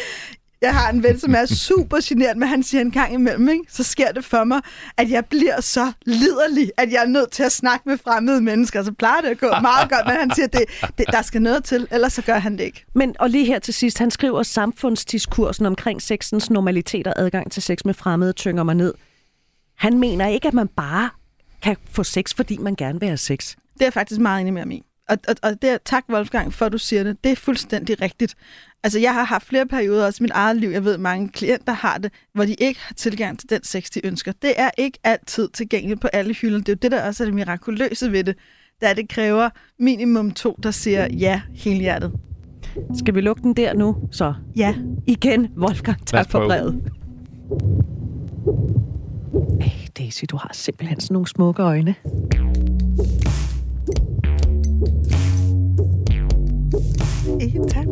Jeg har en ven, som er super generet, men han siger en gang imellem, ikke? så sker det for mig, at jeg bliver så liderlig, at jeg er nødt til at snakke med fremmede mennesker. Så plejer det at gå meget godt, men han siger, at det, det, der skal noget til, ellers så gør han det ikke. Men, og lige her til sidst, han skriver samfundsdiskursen omkring sexens normalitet og adgang til sex med fremmede tynger mig ned. Han mener ikke, at man bare kan få sex, fordi man gerne vil have sex. Det er jeg faktisk meget enig med ham i. Og, og, og det er, tak, Wolfgang, for at du siger det. Det er fuldstændig rigtigt. Altså, jeg har haft flere perioder også i mit eget liv. Jeg ved, mange klienter har det, hvor de ikke har tilgang til den sex, de ønsker. Det er ikke altid tilgængeligt på alle hylder. Det er jo det, der også er det mirakuløse ved det. Da det kræver minimum to, der siger ja hele hjertet. Skal vi lukke den der nu? Så Ja. igen, Wolfgang, tak for brevet. Hey, Daisy, du har simpelthen sådan nogle smukke øjne. Tak.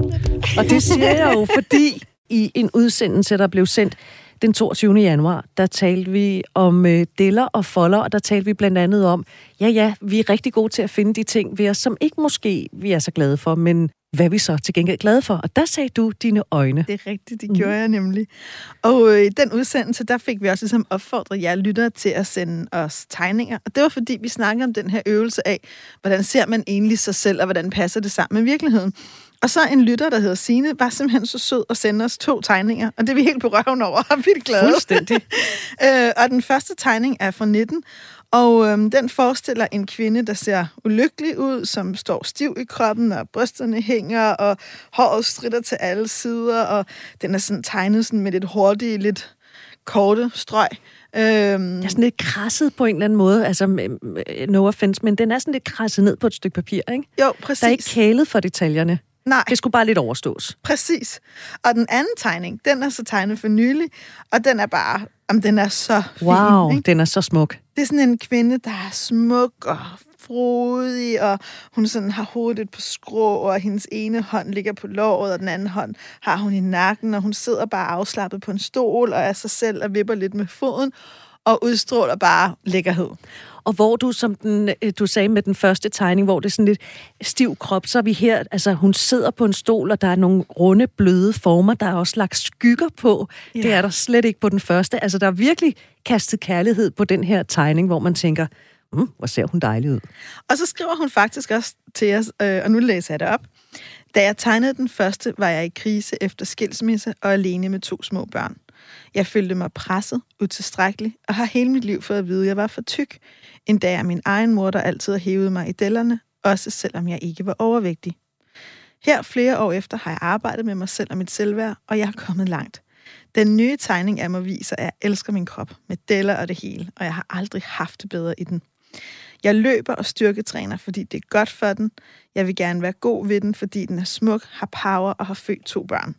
Og det siger jeg jo, fordi i en udsendelse, der blev sendt den 22. januar, der talte vi om øh, deller og folder, og der talte vi blandt andet om, ja ja, vi er rigtig gode til at finde de ting ved os, som ikke måske vi er så glade for, men hvad er vi så til gengæld glade for? Og der sagde du dine øjne. Det er rigtigt, det gjorde jeg nemlig. Og øh, i den udsendelse, der fik vi også ligesom opfordret jer lyttere til at sende os tegninger. Og det var fordi, vi snakkede om den her øvelse af, hvordan ser man egentlig sig selv, og hvordan passer det sammen med virkeligheden. Og så en lytter, der hedder Sine, var simpelthen så sød at sende os to tegninger. Og det er vi helt på røven over, og vi er glade. Fuldstændig. øh, og den første tegning er fra 19, og øhm, den forestiller en kvinde, der ser ulykkelig ud, som står stiv i kroppen, og brysterne hænger, og håret stritter til alle sider, og den er sådan tegnet sådan med lidt hurtige, lidt korte strøg. Øhm, Jeg er sådan lidt krasset på en eller anden måde, altså no offense, men den er sådan lidt krasset ned på et stykke papir, ikke? jo, præcis. Der er ikke kælet for detaljerne. Nej, Det skulle bare lidt overstås. præcis. Og den anden tegning, den er så tegnet for nylig, og den er bare, jamen, den er så fin. Wow, ikke? den er så smuk. Det er sådan en kvinde, der er smuk og frodig, og hun sådan har hovedet på skrå, og hendes ene hånd ligger på låret, og den anden hånd har hun i nakken, og hun sidder bare afslappet på en stol, og er sig selv og vipper lidt med foden, og udstråler bare lækkerhed. Og hvor du, som den, øh, du sagde med den første tegning, hvor det er sådan lidt stiv krop, så er vi her, altså hun sidder på en stol, og der er nogle runde, bløde former, der er også lagt skygger på. Ja. Det er der slet ikke på den første. Altså der er virkelig kastet kærlighed på den her tegning, hvor man tænker, mm, hvor ser hun dejlig ud. Og så skriver hun faktisk også til os, øh, og nu læser jeg det op. Da jeg tegnede den første, var jeg i krise efter skilsmisse og alene med to små børn. Jeg følte mig presset, utilstrækkelig, og har hele mit liv fået at vide, at jeg var for tyk. Endda er min egen mor, der altid har hævet mig i dellerne, også selvom jeg ikke var overvægtig. Her flere år efter har jeg arbejdet med mig selv og mit selvværd, og jeg er kommet langt. Den nye tegning af mig viser, at jeg elsker min krop med deller og det hele, og jeg har aldrig haft det bedre i den. Jeg løber og styrketræner, fordi det er godt for den. Jeg vil gerne være god ved den, fordi den er smuk, har power og har født to børn.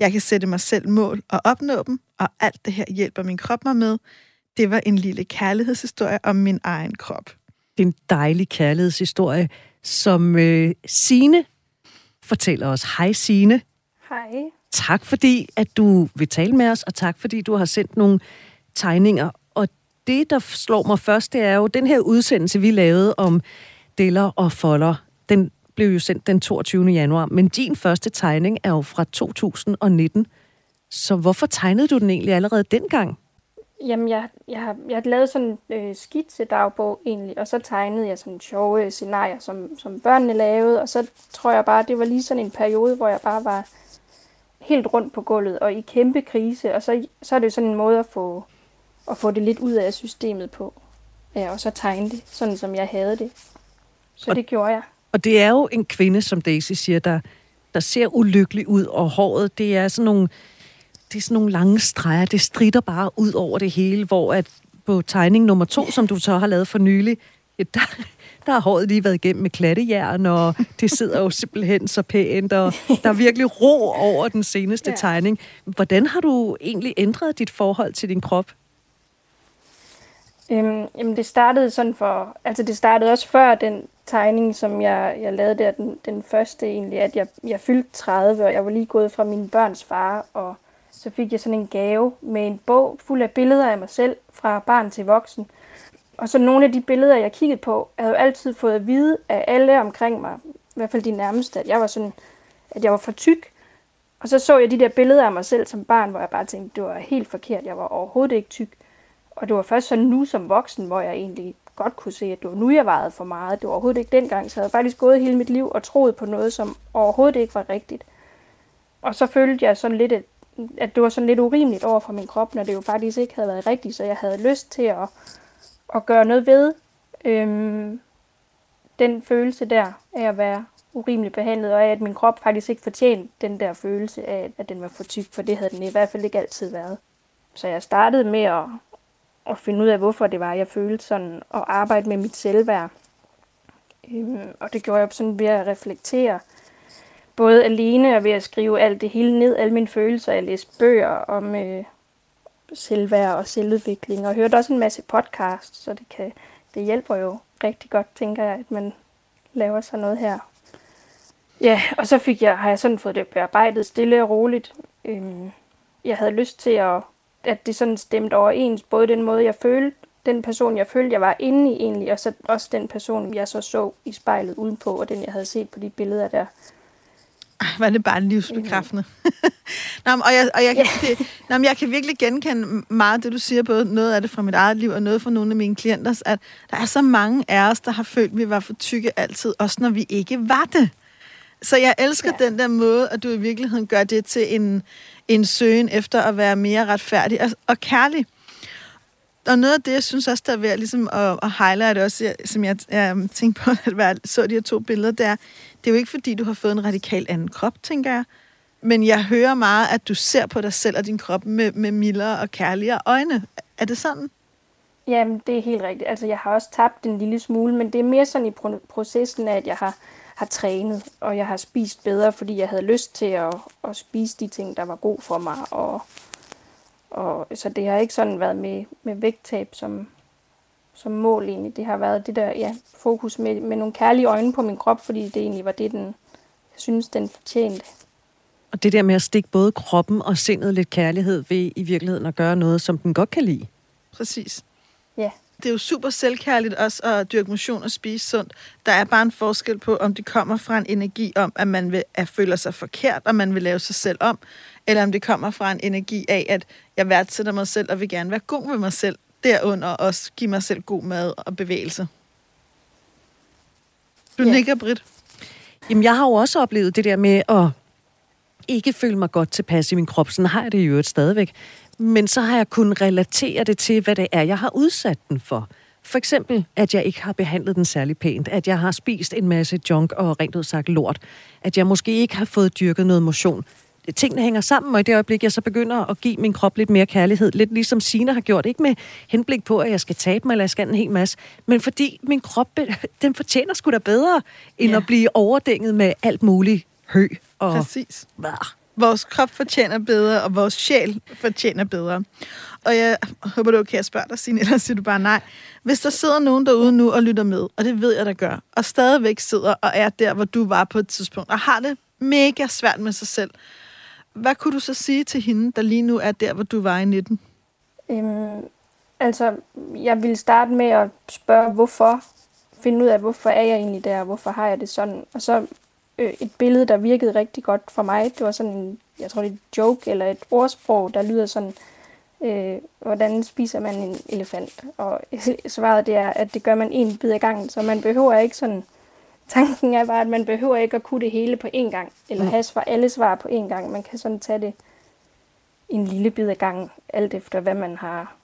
Jeg kan sætte mig selv mål og opnå dem, og alt det her hjælper min krop mig med. Det var en lille kærlighedshistorie om min egen krop. Det er en dejlig kærlighedshistorie, som øh, Sine fortæller os. Hej Sine. Hej. Tak fordi, at du vil tale med os, og tak fordi du har sendt nogle tegninger. Og det, der slår mig først, det er jo den her udsendelse, vi lavede om deller og folder. Den blev jo sendt den 22. januar, men din første tegning er jo fra 2019. Så hvorfor tegnede du den egentlig allerede dengang? Jamen, jeg, jeg, har, jeg har lavet sådan en øh, skitsedagbog egentlig, og så tegnede jeg sådan sjove scenarier, som, som børnene lavede, og så tror jeg bare, det var lige sådan en periode, hvor jeg bare var helt rundt på gulvet og i kæmpe krise, og så, så er det sådan en måde at få, at få det lidt ud af systemet på, ja, og så tegne det, sådan som jeg havde det. Så og, det gjorde jeg. Og det er jo en kvinde, som Daisy siger, der, der ser ulykkelig ud, og håret, det er sådan nogle, det er sådan nogle lange streger, det strider bare ud over det hele, hvor at på tegning nummer to, som du så har lavet for nylig, ja, der, der har håret lige været igennem med klattejern, og det sidder jo simpelthen så pænt, og der er virkelig ro over den seneste ja. tegning. Hvordan har du egentlig ændret dit forhold til din krop? Øhm, jamen det startede sådan for, altså det startede også før den tegning, som jeg, jeg lavede der, den, den første egentlig, at jeg, jeg fyldte 30, og jeg var lige gået fra min børns far, og så fik jeg sådan en gave med en bog fuld af billeder af mig selv, fra barn til voksen. Og så nogle af de billeder, jeg kiggede på, jeg havde jo altid fået at vide af alle omkring mig, i hvert fald de nærmeste, at jeg var sådan, at jeg var for tyk. Og så så jeg de der billeder af mig selv som barn, hvor jeg bare tænkte, det var helt forkert, jeg var overhovedet ikke tyk. Og det var først sådan nu som voksen, hvor jeg egentlig godt kunne se, at det var nu, jeg vejede for meget. Det var overhovedet ikke dengang, så jeg havde faktisk gået hele mit liv og troet på noget, som overhovedet ikke var rigtigt. Og så følte jeg sådan lidt, at, det var sådan lidt urimeligt over for min krop, når det jo faktisk ikke havde været rigtigt, så jeg havde lyst til at, at gøre noget ved øhm, den følelse der af at være urimeligt behandlet, og af at min krop faktisk ikke fortjente den der følelse af, at den var for tyk, for det havde den i hvert fald ikke altid været. Så jeg startede med at, at finde ud af, hvorfor det var, jeg følte sådan, og arbejde med mit selvværd. Øhm, og det gjorde jeg sådan ved at reflektere, både alene og ved at skrive alt det hele ned, alle mine følelser. Jeg læste bøger om øh, selvværd og selvudvikling, og hørte også en masse podcasts, så det, kan, det hjælper jo rigtig godt, tænker jeg, at man laver sådan noget her. Ja, og så fik jeg, har jeg sådan fået det bearbejdet stille og roligt. Øhm, jeg havde lyst til at at det sådan stemte overens, både den måde, jeg følte, den person, jeg følte, jeg var inde i egentlig, og så også den person, jeg så så i spejlet udenpå, og den, jeg havde set på de billeder der. Ej, var det bare livsbekræftende. nå, og jeg, og jeg, kan, det, nå, jeg kan virkelig genkende meget af det, du siger, både noget af det fra mit eget liv, og noget fra nogle af mine klienter, at der er så mange af os, der har følt, at vi var for tykke altid, også når vi ikke var det. Så jeg elsker ja. den der måde, at du i virkeligheden gør det til en, en søgen efter at være mere retfærdig og, og kærlig. Og noget af det, jeg synes også, der er værd ligesom at, at highlight også, som jeg, jeg tænkte på, at jeg så de her to billeder, det er, det er jo ikke fordi, du har fået en radikal anden krop, tænker jeg. Men jeg hører meget, at du ser på dig selv og din krop med, med mildere og kærligere øjne. Er det sådan? Jamen, det er helt rigtigt. Altså, jeg har også tabt en lille smule, men det er mere sådan i processen af, at jeg har har trænet, og jeg har spist bedre, fordi jeg havde lyst til at, at spise de ting, der var god for mig. Og, og, så det har ikke sådan været med, med vægttab, som, som mål egentlig. Det har været det der ja, fokus med, med nogle kærlige øjne på min krop, fordi det egentlig var det, den, jeg synes, den fortjente. Og det der med at stikke både kroppen og sindet lidt kærlighed ved i virkeligheden at gøre noget, som den godt kan lide. Præcis. Ja. Det er jo super selvkærligt også at dyrke motion og spise sundt. Der er bare en forskel på, om det kommer fra en energi om, at man vil, at føler sig forkert, og man vil lave sig selv om, eller om det kommer fra en energi af, at jeg værdsætter mig selv og vil gerne være god med mig selv, derunder også give mig selv god mad og bevægelse. Du Ja. nikker, Britt. Jamen, jeg har jo også oplevet det der med at ikke føle mig godt tilpas i min krop. Sådan har jeg det i øvrigt stadigvæk. Men så har jeg kunnet relatere det til, hvad det er, jeg har udsat den for. For eksempel, at jeg ikke har behandlet den særlig pænt. At jeg har spist en masse junk og rent ud sagt lort. At jeg måske ikke har fået dyrket noget motion. Tingene hænger sammen, og i det øjeblik, jeg så begynder at give min krop lidt mere kærlighed, lidt ligesom Sina har gjort, ikke med henblik på, at jeg skal tabe mig, eller jeg skal en hel masse, men fordi min krop, den fortjener sgu da bedre, end Ja. at blive overdænget med alt muligt hø og... Præcis. Bah. Vores krop fortjener bedre, og vores sjæl fortjener bedre. Og jeg håber, det er okay at spørge dig, Signe, ellers siger du bare nej. Hvis der sidder nogen derude nu og lytter med, og det ved jeg, der gør, og stadigvæk sidder og er der, hvor du var på et tidspunkt, og har det mega svært med sig selv, hvad kunne du så sige til hende, der lige nu er der, hvor du var i 19? Øhm, altså, jeg ville starte med at spørge, hvorfor. Finde ud af, hvorfor er jeg egentlig der, hvorfor har jeg det sådan. Og så øh, et billede, der virkede rigtig godt for mig, det var sådan en, jeg tror det er et joke eller et ordsprog, der lyder sådan, øh, hvordan spiser man en elefant? Og svaret det er, at det gør man en bid ad gangen, så man behøver ikke sådan, tanken er bare, at man behøver ikke at kunne det hele på én gang, eller have svar, alle svar på én gang. Man kan sådan tage det en lille bid ad gangen, alt efter hvad man har,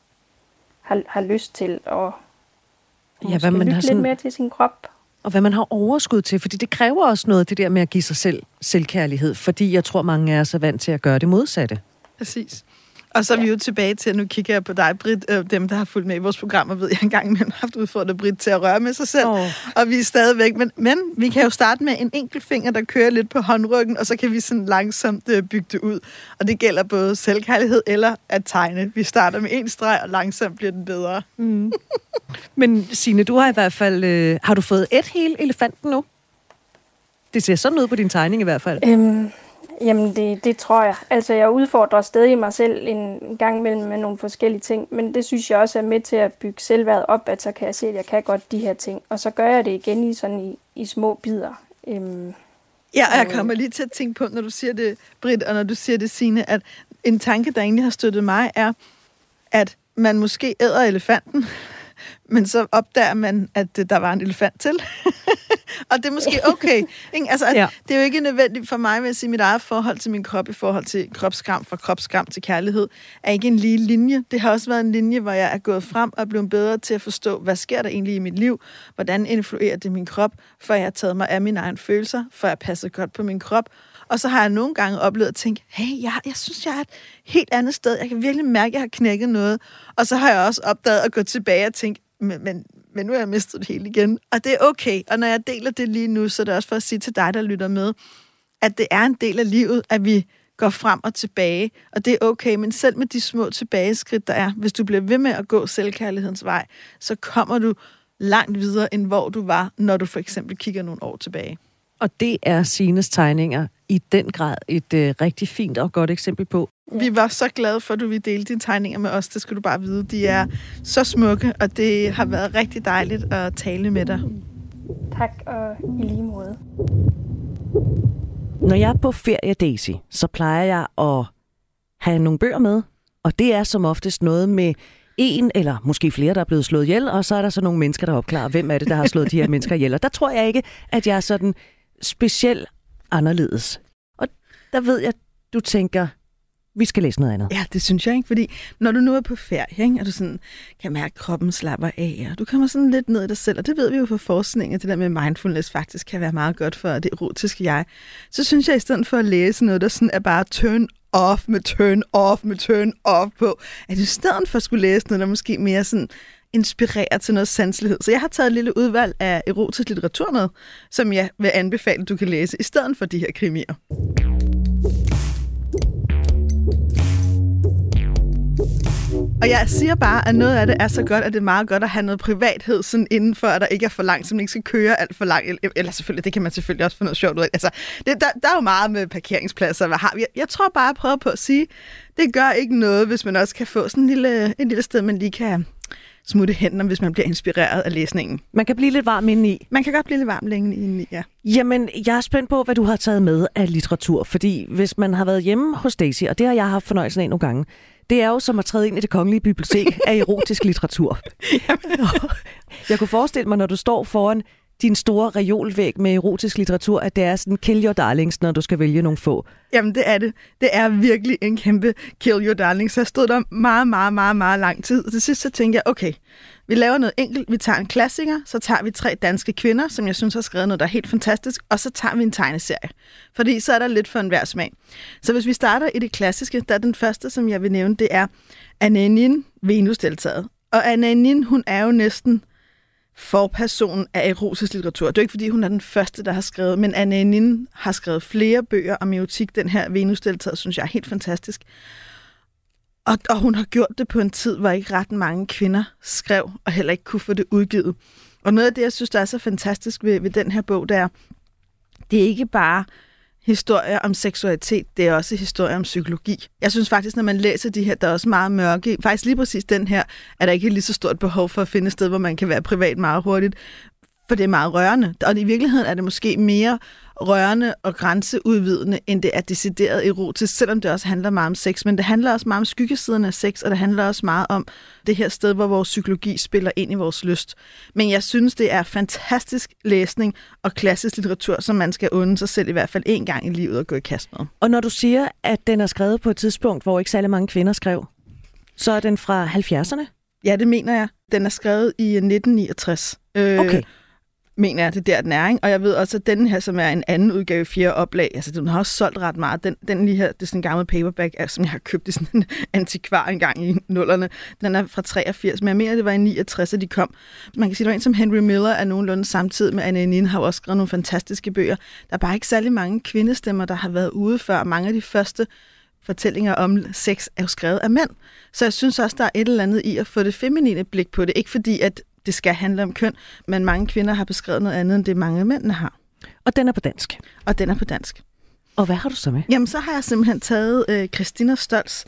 har, har lyst til, og Ja, hvad man har lidt sådan, mere til sin krop og hvad man har overskud til, fordi det kræver også noget, det der med at give sig selv selvkærlighed, fordi jeg tror, mange af os er vant til at gøre det modsatte. Præcis. Og så er vi jo tilbage til, nu kigger jeg på dig, Britt, øh, dem, der har fulgt med i vores programmer, ved jeg engang imellem har haft udfordret Britt til at røre med sig selv. Åh. Og vi er stadigvæk, men, men vi kan jo starte med en enkelt finger, der kører lidt på håndryggen, og så kan vi sådan langsomt øh, bygge det ud. Og det gælder både selvkærlighed eller at tegne. Vi starter med en streg, og langsomt bliver den bedre. Men Signe, du har i hvert fald, øh, har du fået et hele elefanten nu? Det ser sådan ud på din tegning i hvert fald. Øhm, jamen, det, det tror jeg. Altså, jeg udfordrer stadig mig selv en, gang imellem med nogle forskellige ting, men det synes jeg også er med til at bygge selvværd op, at så kan jeg se, at jeg kan godt de her ting. Og så gør jeg det igen i, sådan i, i små bidder. Øhm, Ja, og jeg kommer lige til at tænke på, når du siger det, Britt, og når du siger det, Signe, at en tanke, der egentlig har støttet mig, er, at man måske æder elefanten, men så opdager man, at øh, der var en elefant til. og det er måske okay. Ikke? Altså, Ja. Det er jo ikke nødvendigt for mig med at sige, mit eget forhold til min krop i forhold til kropsskam, fra kropsskam til kærlighed, er ikke en lige linje. Det har også været en linje, hvor jeg er gået frem og er blevet bedre til at forstå, hvad sker der egentlig i mit liv? Hvordan influerer det min krop? For jeg har taget mig af mine egne følelser, for jeg passer godt på min krop. Og så har jeg nogle gange oplevet at tænke, hey, jeg, jeg synes, jeg er et helt andet sted. Jeg kan virkelig mærke, at jeg har knækket noget. Og så har jeg også opdaget at gå tilbage og tænke, men, men, men nu har jeg mistet det hele igen. Og det er okay. Og når jeg deler det lige nu, så er det også for at sige til dig, der lytter med, at det er en del af livet, at vi går frem og tilbage, og det er okay, men selv med de små tilbageskridt, der er, hvis du bliver ved med at gå selvkærlighedens vej, så kommer du langt videre, end hvor du var, når du for eksempel kigger nogle år tilbage. Og det er Sines tegninger i den grad et øh, rigtig fint og godt eksempel på. Vi var så glade for, at du ville dele dine tegninger med os, det skal du bare vide. De er så smukke, og det har været rigtig dejligt at tale med dig. tak, og i lige måde. Når jeg er på ferie, Daisy, så plejer jeg at have nogle bøger med. Og det er som oftest noget med en eller måske flere, der er blevet slået ihjel, og så er der så nogle mennesker, der opklarer, hvem er det, der har slået de her mennesker ihjel. Og der tror jeg ikke, at jeg er sådan specielt anderledes. Og der ved jeg, du tænker, vi skal læse noget andet. Ja, det synes jeg ikke, fordi når du nu er på ferie, ikke, og du sådan kan mærke, at kroppen slapper af, og du kommer sådan lidt ned i dig selv, og det ved vi jo fra forskning, at det der med mindfulness faktisk kan være meget godt for det erotiske jeg, så synes jeg, i stedet for at læse noget, der sådan er bare turn off med turn off med turn off på, at i stedet for at skulle læse noget, der måske mere sådan inspirere til noget sanselighed. Så jeg har taget et lille udvalg af erotisk litteratur med, som jeg vil anbefale, du kan læse, i stedet for de her krimier. Og jeg siger bare, at noget af det er så godt, at det er meget godt at have noget privathed sådan indenfor, at der ikke er for langt, så man ikke skal køre alt for langt. Eller selvfølgelig, det kan man selvfølgelig også få noget sjovt ud af. Altså, det, der, der er jo meget med parkeringspladser. Hvad har vi? Jeg, jeg tror bare, jeg prøver på at sige, det gør ikke noget, hvis man også kan få sådan en lille, en lille sted, man lige kan smutte hen, hvis man bliver inspireret af læsningen. Man kan blive lidt varm indeni. Man kan godt blive lidt varm længe indeni, ja. Jamen, jeg er spændt på, hvad du har taget med af litteratur, fordi hvis man har været hjemme hos Daisy, og det har jeg haft fornøjelsen af nogle gange, det er jo som at træde ind i det kongelige bibliotek af erotisk litteratur. jeg kunne forestille mig, når du står foran din store reolvæg med erotisk litteratur, at det er sådan kill your darlings, når du skal vælge nogle få? Jamen, det er det. Det er virkelig en kæmpe kill your darlings. Så jeg stod der meget, meget, meget, meget lang tid. Og til sidst så tænkte jeg, okay, vi laver noget enkelt. Vi tager en klassiker, så tager vi tre danske kvinder, som jeg synes har skrevet noget, der er helt fantastisk, og så tager vi en tegneserie. Fordi så er der lidt for enhver smag. Så hvis vi starter i det klassiske, der er den første, som jeg vil nævne, det er Ananin, Venus-deltaget. Og Ananin, hun er jo næsten forperson af erotisk litteratur. Det er ikke, fordi hun er den første, der har skrevet, men Anne Nin har skrevet flere bøger om erotik. Den her venus synes jeg er helt fantastisk. Og, og hun har gjort det på en tid, hvor ikke ret mange kvinder skrev, og heller ikke kunne få det udgivet. Og noget af det, jeg synes, der er så fantastisk ved, ved den her bog, det er, det er ikke bare historier om seksualitet, det er også historier om psykologi. Jeg synes faktisk, når man læser de her, der er også meget mørke. Faktisk lige præcis den her, er der ikke lige så stort behov for at finde et sted, hvor man kan være privat meget hurtigt. For det er meget rørende. Og i virkeligheden er det måske mere rørende og grænseudvidende, end det er decideret erotisk, selvom det også handler meget om sex. Men det handler også meget om skyggesiden af sex, og det handler også meget om det her sted, hvor vores psykologi spiller ind i vores lyst. Men jeg synes, det er fantastisk læsning og klassisk litteratur, som man skal unde sig selv i hvert fald en gang i livet og gå i kast med. Og når du siger, at den er skrevet på et tidspunkt, hvor ikke særlig mange kvinder skrev, så er den fra 70'erne? Ja, det mener jeg. Den er skrevet i 1969. Øh, okay mener jeg, det der, den er. Ikke? Og jeg ved også, at den her, som er en anden udgave, fire oplag, altså den har også solgt ret meget. Den, den lige her, det er sådan en gammel paperback, som jeg har købt i sådan en antikvar engang i nullerne. Den er fra 83, men jeg mener, det var i 69, at de kom. Man kan sige, at en som Henry Miller er nogenlunde samtidig med Anne Nin, har også skrevet nogle fantastiske bøger. Der er bare ikke særlig mange kvindestemmer, der har været ude før. Mange af de første fortællinger om sex er jo skrevet af mænd. Så jeg synes også, der er et eller andet i at få det feminine blik på det. Ikke fordi, at det skal handle om køn, men mange kvinder har beskrevet noget andet, end det mange mænd har. Og den er på dansk? Og den er på dansk. Og hvad har du så med? Jamen, så har jeg simpelthen taget øh, Christina Stolz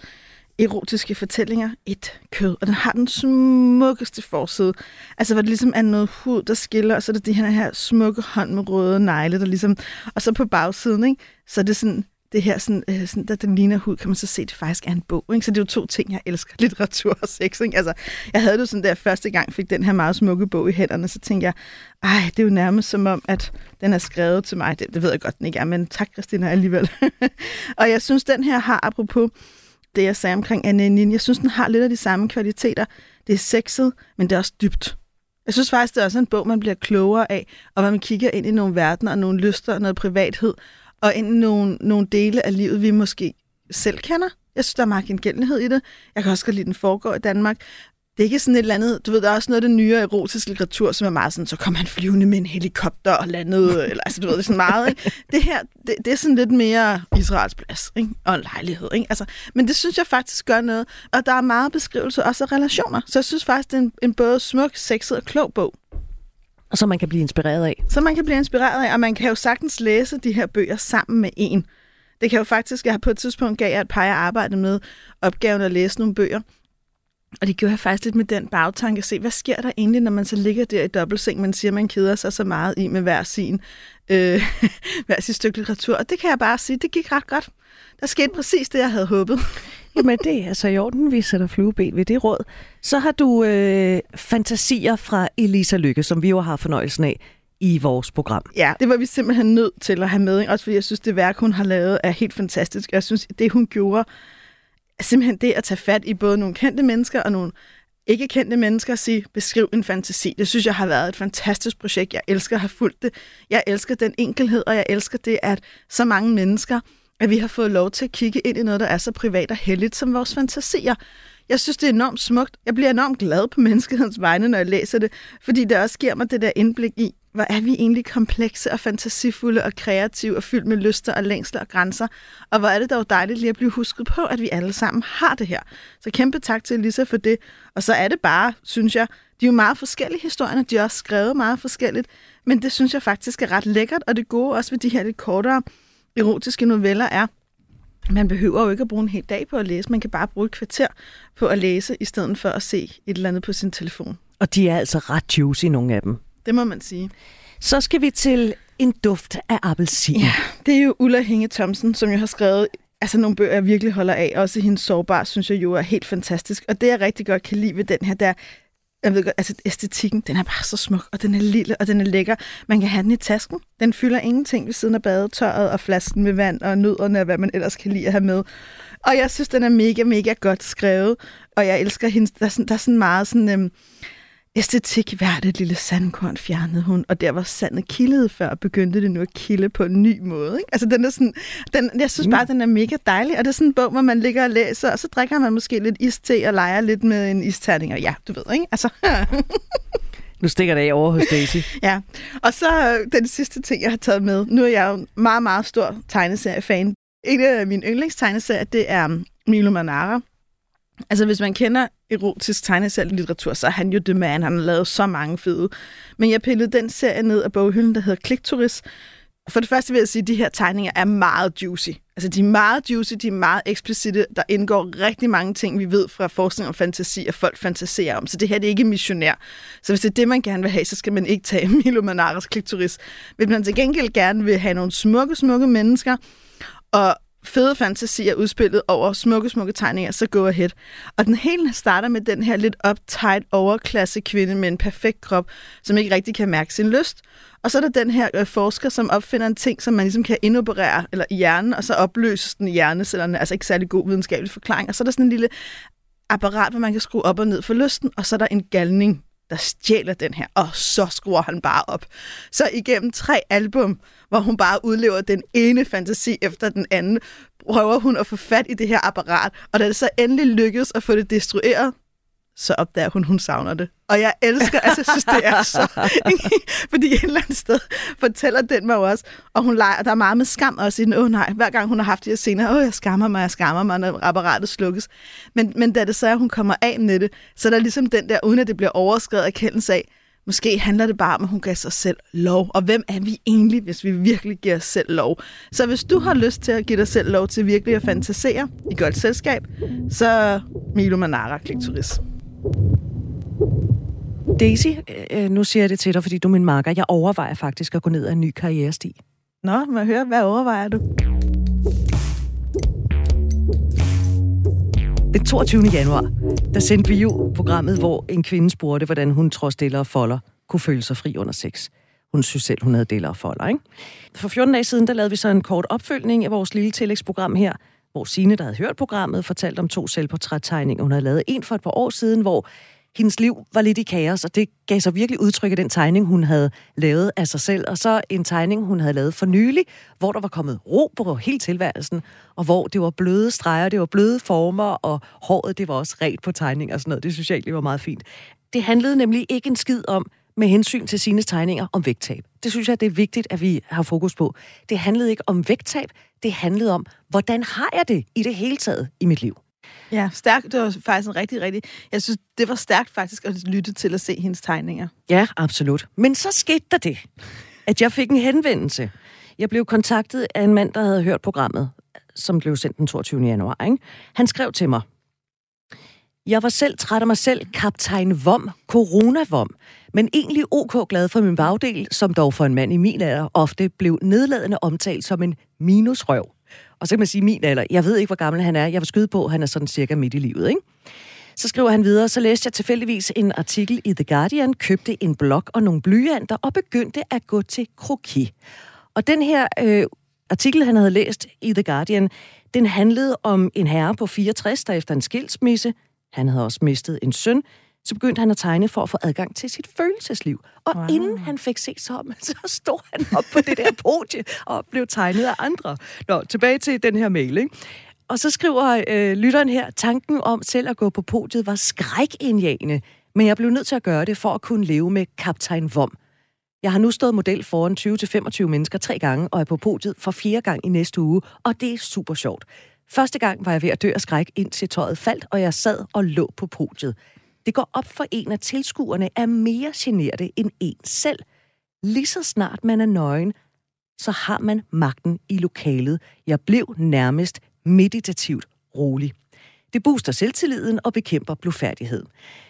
erotiske fortællinger, et kød, og den har den smukkeste forside. Altså, hvor det ligesom er noget hud, der skiller, og så er det de her, her smukke hånd med røde negle, der ligesom... Og så på bagsiden, ikke? så er det sådan det her, sådan, øh, sådan, der den ligner hud, kan man så se, at det faktisk er en bog. Ikke? Så det er jo to ting, jeg elsker. Litteratur og sex. Ikke? Altså, jeg havde det sådan der første gang, fik den her meget smukke bog i hænderne, så tænkte jeg, ej, det er jo nærmest som om, at den er skrevet til mig. Det, det ved jeg godt, den ikke er, men tak, Christina, alligevel. og jeg synes, den her har, apropos det, jeg sagde omkring Anne Nin, jeg synes, den har lidt af de samme kvaliteter. Det er sexet, men det er også dybt. Jeg synes faktisk, det er også en bog, man bliver klogere af, og man kigger ind i nogle verdener og nogle lyster og noget privathed, og ind i nogle, nogle dele af livet, vi måske selv kender. Jeg synes, der er meget gengældelighed i det. Jeg kan også godt lide, den foregår i Danmark. Det er ikke sådan et eller andet, du ved, der er også noget af det nye erotiske litteratur, som er meget sådan, så kommer han flyvende med en helikopter og landede, eller altså, du ved, det er sådan meget, ikke? Det her, det, det er sådan lidt mere Israels plads, ikke? Og en lejlighed, ikke? Altså, men det synes jeg faktisk gør noget, og der er meget beskrivelse også af relationer, så jeg synes faktisk, det er en, en både smuk, sexet og klog bog. Og så man kan blive inspireret af. Så man kan blive inspireret af, og man kan jo sagtens læse de her bøger sammen med en. Det kan jo faktisk, jeg har på et tidspunkt gav jeg et par, jeg arbejdede med opgaven at læse nogle bøger. Og det gjorde jeg faktisk lidt med den bagtanke. Se, hvad sker der egentlig, når man så ligger der i dobbeltseng, man siger, man keder sig så meget i med hver sin, øh, hver sin stykke litteratur. Og det kan jeg bare sige, det gik ret godt. Der skete præcis det, jeg havde håbet. Jamen det er altså i orden, vi sætter flueben ved det råd. Så har du øh, fantasier fra Elisa Lykke, som vi jo har fornøjelsen af i vores program. Ja, det var vi simpelthen nødt til at have med, også fordi jeg synes, det værk, hun har lavet, er helt fantastisk. Jeg synes, det hun gjorde, er simpelthen det at tage fat i både nogle kendte mennesker og nogle ikke kendte mennesker og sige, beskriv en fantasi. Det synes jeg har været et fantastisk projekt. Jeg elsker at have fulgt det. Jeg elsker den enkelhed, og jeg elsker det, at så mange mennesker at vi har fået lov til at kigge ind i noget, der er så privat og heldigt som vores fantasier. Jeg synes, det er enormt smukt. Jeg bliver enormt glad på menneskehedens vegne, når jeg læser det, fordi det også giver mig det der indblik i, hvor er vi egentlig komplekse og fantasifulde og kreative og fyldt med lyster og længsler og grænser. Og hvor er det dog dejligt lige at blive husket på, at vi alle sammen har det her. Så kæmpe tak til Elisa for det. Og så er det bare, synes jeg, de er jo meget forskellige historierne, de er også skrevet meget forskelligt, men det synes jeg faktisk er ret lækkert, og det gode også ved de her lidt kortere erotiske noveller er, man behøver jo ikke at bruge en hel dag på at læse, man kan bare bruge et kvarter på at læse, i stedet for at se et eller andet på sin telefon. Og de er altså ret juicy, nogle af dem. Det må man sige. Så skal vi til en duft af appelsin. Ja, det er jo Ulla Hinge Thomsen, som jo har skrevet altså nogle bøger, jeg virkelig holder af. Også hendes sårbar, synes jeg jo er helt fantastisk. Og det, jeg rigtig godt kan lide ved den her, der jeg ved godt, altså æstetikken, den er bare så smuk, og den er lille, og den er lækker. Man kan have den i tasken. Den fylder ingenting ved siden af badetøjet og flasken med vand og nødderne og hvad man ellers kan lide at have med. Og jeg synes, den er mega, mega godt skrevet, og jeg elsker hende. Der er sådan, der er sådan meget sådan... Øhm, æstetik hvert et lille sandkorn fjernede hun, og der var sandet kildede før, begyndte det nu at kilde på en ny måde. Ikke? Altså den er sådan, den, jeg synes bare, mm. den er mega dejlig, og det er sådan en bog, hvor man ligger og læser, og så drikker man måske lidt iste og leger lidt med en isterning, og ja, du ved, ikke? Altså, Nu stikker det af over hos Daisy. ja, og så øh, den sidste ting, jeg har taget med. Nu er jeg jo meget, meget stor tegneseriefan. En af mine yndlingstegneserier, det er Milo Manara, Altså, hvis man kender erotisk tegneserielitteratur, så er han jo the man. Han har lavet så mange fede. Men jeg pillede den serie ned af boghylden, der hedder Klikturis. For det første vil jeg sige, at de her tegninger er meget juicy. Altså, de er meget juicy, de er meget eksplicite. Der indgår rigtig mange ting, vi ved fra forskning om fantasi, og folk fantaserer om. Så det her det er ikke missionær. Så hvis det er det, man gerne vil have, så skal man ikke tage Milo Manaras Klikturis. Hvis man til gengæld gerne vil have nogle smukke, smukke mennesker, og fede fantasier udspillet over smukke, smukke tegninger, så go ahead. Og den hele starter med den her lidt uptight overklasse kvinde med en perfekt krop, som ikke rigtig kan mærke sin lyst. Og så er der den her øh, forsker, som opfinder en ting, som man ligesom kan indoperere eller i hjernen, og så opløses den i hjernecellerne. Altså ikke særlig god videnskabelig forklaring. Og så er der sådan en lille apparat, hvor man kan skrue op og ned for lysten, og så er der en galning, der stjæler den her, og så skruer han bare op. Så igennem tre album, hvor hun bare udlever den ene fantasi efter den anden, prøver hun at få fat i det her apparat, og da det så endelig lykkes at få det destrueret, så opdager hun, hun savner det. Og jeg elsker, altså jeg synes, det er så... fordi et eller andet sted fortæller den mig også, og hun leger, der er meget med skam også i den, åh oh, nej, hver gang hun har haft de her scener, åh, oh, jeg skammer mig, jeg skammer mig, når apparatet slukkes. Men, men da det så er, at hun kommer af med det, så er der ligesom den der, uden at det bliver overskrevet erkendelse af, Måske handler det bare om, at hun giver sig selv lov. Og hvem er vi egentlig, hvis vi virkelig giver os selv lov? Så hvis du har lyst til at give dig selv lov til virkelig at fantasere i godt selskab, så Milo Manara Klikturis. Daisy, øh, nu siger jeg det til dig, fordi du er min marker. Jeg overvejer faktisk at gå ned ad en ny karrieresti. Nå, må høre, hvad overvejer du? Den 22. januar, der sendte vi jo programmet, hvor en kvinde spurgte, hvordan hun trods deler og folder kunne føle sig fri under sex. Hun synes selv, hun havde deler og folder, ikke? For 14 dage siden, der lavede vi så en kort opfølgning af vores lille tillægsprogram her, hvor Sine, der havde hørt programmet, fortalte om to selvportrættegninger. Hun havde lavet en for et par år siden, hvor hendes liv var lidt i kaos, og det gav sig virkelig udtryk i den tegning, hun havde lavet af sig selv. Og så en tegning, hun havde lavet for nylig, hvor der var kommet ro på hele tilværelsen, og hvor det var bløde streger, det var bløde former, og håret det var også ret på tegning og sådan noget. Det synes jeg egentlig var meget fint. Det handlede nemlig ikke en skid om, med hensyn til sine tegninger om vægttab. Det synes jeg, det er vigtigt, at vi har fokus på. Det handlede ikke om vægttab, det handlede om, hvordan har jeg det i det hele taget i mit liv. Ja, stærkt. Det var faktisk en rigtig, rigtig... Jeg synes, det var stærkt faktisk at lytte til at se hendes tegninger. Ja, absolut. Men så skete der det, at jeg fik en henvendelse. Jeg blev kontaktet af en mand, der havde hørt programmet, som blev sendt den 22. januar. Ikke? Han skrev til mig, jeg var selv træt af mig selv, kaptajn Vom, corona-vom, men egentlig ok glad for min bagdel, som dog for en mand i min alder ofte blev nedladende omtalt som en minusrøv. Og så kan man sige min alder. Jeg ved ikke, hvor gammel han er. Jeg var skyde på, at han er sådan cirka midt i livet, ikke? Så skriver han videre, så læste jeg tilfældigvis en artikel i The Guardian, købte en blok og nogle blyanter og begyndte at gå til kroki. Og den her øh, artikel, han havde læst i The Guardian, den handlede om en herre på 64, der efter en skilsmisse, han havde også mistet en søn, så begyndte han at tegne for at få adgang til sit følelsesliv. Og wow. inden han fik set sig om, så stod han op på det der podie og blev tegnet af andre. Nå, tilbage til den her mail, ikke? Og så skriver øh, lytteren her, tanken om selv at gå på podiet var skrækindjagende, men jeg blev nødt til at gøre det for at kunne leve med kaptajn Vom. Jeg har nu stået model foran 20-25 mennesker tre gange, og er på podiet for fjerde gang i næste uge, og det er super sjovt. Første gang var jeg ved at dø af skræk, indtil tøjet faldt, og jeg sad og lå på podiet. Det går op for en, at tilskuerne er mere generte end en selv. Lige så snart man er nøgen, så har man magten i lokalet. Jeg blev nærmest meditativt rolig. Det booster selvtilliden og bekæmper blufærdighed.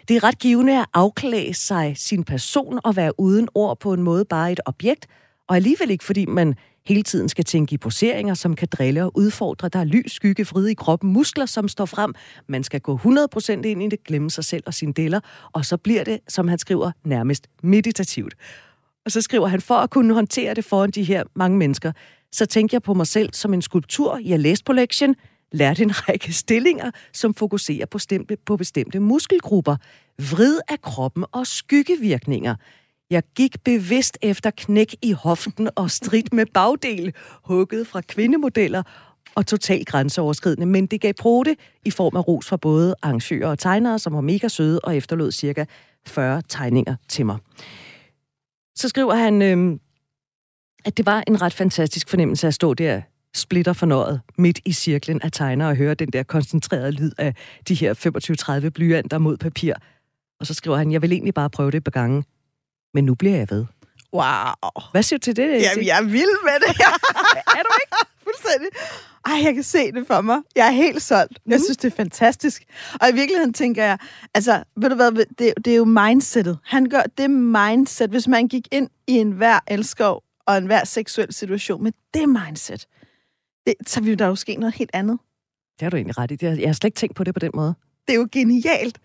Det er ret givende at afklæde sig sin person og være uden ord på en måde bare et objekt, og alligevel ikke fordi man hele tiden skal tænke i poseringer, som kan drille og udfordre. Der er lys, skygge, vride i kroppen, muskler, som står frem. Man skal gå 100% ind i det, glemme sig selv og sine deler, og så bliver det, som han skriver, nærmest meditativt. Og så skriver han, for at kunne håndtere det foran de her mange mennesker, så tænker jeg på mig selv som en skulptur, jeg læste på lektien, lærte en række stillinger, som fokuserer på, stemte, på bestemte muskelgrupper, vrid af kroppen og skyggevirkninger. Jeg gik bevidst efter knæk i hoften og strid med bagdel, hugget fra kvindemodeller og totalt grænseoverskridende, men det gav prote i form af ros fra både arrangører og tegnere, som var mega søde og efterlod cirka 40 tegninger til mig. Så skriver han, øh, at det var en ret fantastisk fornemmelse at stå der splitter fornøjet midt i cirklen af tegnere og høre den der koncentrerede lyd af de her 25-30 blyanter mod papir. Og så skriver han, jeg vil egentlig bare prøve det et par gange, men nu bliver jeg ved. Wow. Hvad siger du til det? Jamen, jeg er vild med det. er du ikke? Fuldstændig. Ej, jeg kan se det for mig. Jeg er helt solgt. Jeg Mhm. synes, det er fantastisk. Og i virkeligheden tænker jeg, altså, ved du hvad, det, det er jo mindsetet. Han gør det mindset, hvis man gik ind i en hver elskov og en hver seksuel situation med det mindset, det, så ville der jo ske noget helt andet. Det har du egentlig ret i. Jeg har slet ikke tænkt på det på den måde. Det er jo genialt.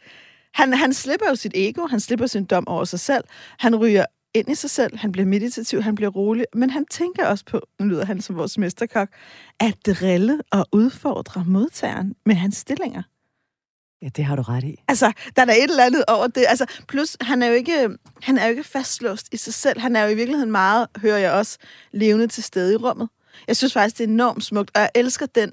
Han, han slipper jo sit ego, han slipper sin dom over sig selv, han ryger ind i sig selv, han bliver meditativ, han bliver rolig, men han tænker også på, nu lyder han som vores mesterkok, at drille og udfordre modtageren med hans stillinger. Ja, det har du ret i. Altså, der er et eller andet over det. Altså, plus, han er, jo ikke, han er jo ikke fastlåst i sig selv. Han er jo i virkeligheden meget, hører jeg også, levende til stede i rummet. Jeg synes faktisk, det er enormt smukt, og jeg elsker den,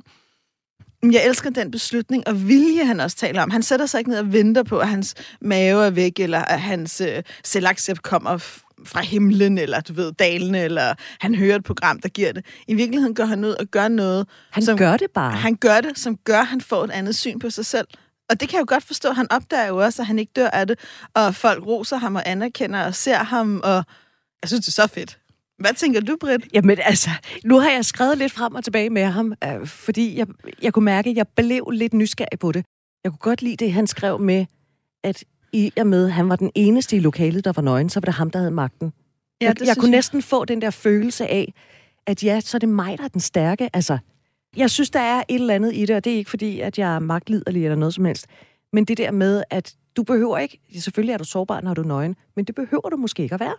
jeg elsker den beslutning og vilje, han også taler om. Han sætter sig ikke ned og venter på, at hans mave er væk, eller at hans øh, selvaccept kommer fra himlen, eller du ved, dalene, eller han hører et program, der giver det. I virkeligheden går han ud og gør noget. Han som, gør det bare. Han gør det, som gør, at han får et andet syn på sig selv. Og det kan jeg jo godt forstå. Han opdager jo også, at han ikke dør af det, og folk roser ham og anerkender og ser ham, og jeg synes, det er så fedt. Hvad tænker du, Britt? Jamen altså, nu har jeg skrevet lidt frem og tilbage med ham, øh, fordi jeg, jeg kunne mærke, at jeg blev lidt nysgerrig på det. Jeg kunne godt lide det, han skrev med, at i og med, at han var den eneste i lokalet, der var nøgen, så var det ham, der havde magten. Ja, jeg, jeg kunne næsten få den der følelse af, at ja, så er det mig, der er den stærke. Altså, jeg synes, der er et eller andet i det, og det er ikke fordi, at jeg er magtliderlig eller noget som helst. Men det der med, at du behøver ikke, selvfølgelig er du sårbar, når du er nøgen, men det behøver du måske ikke at være.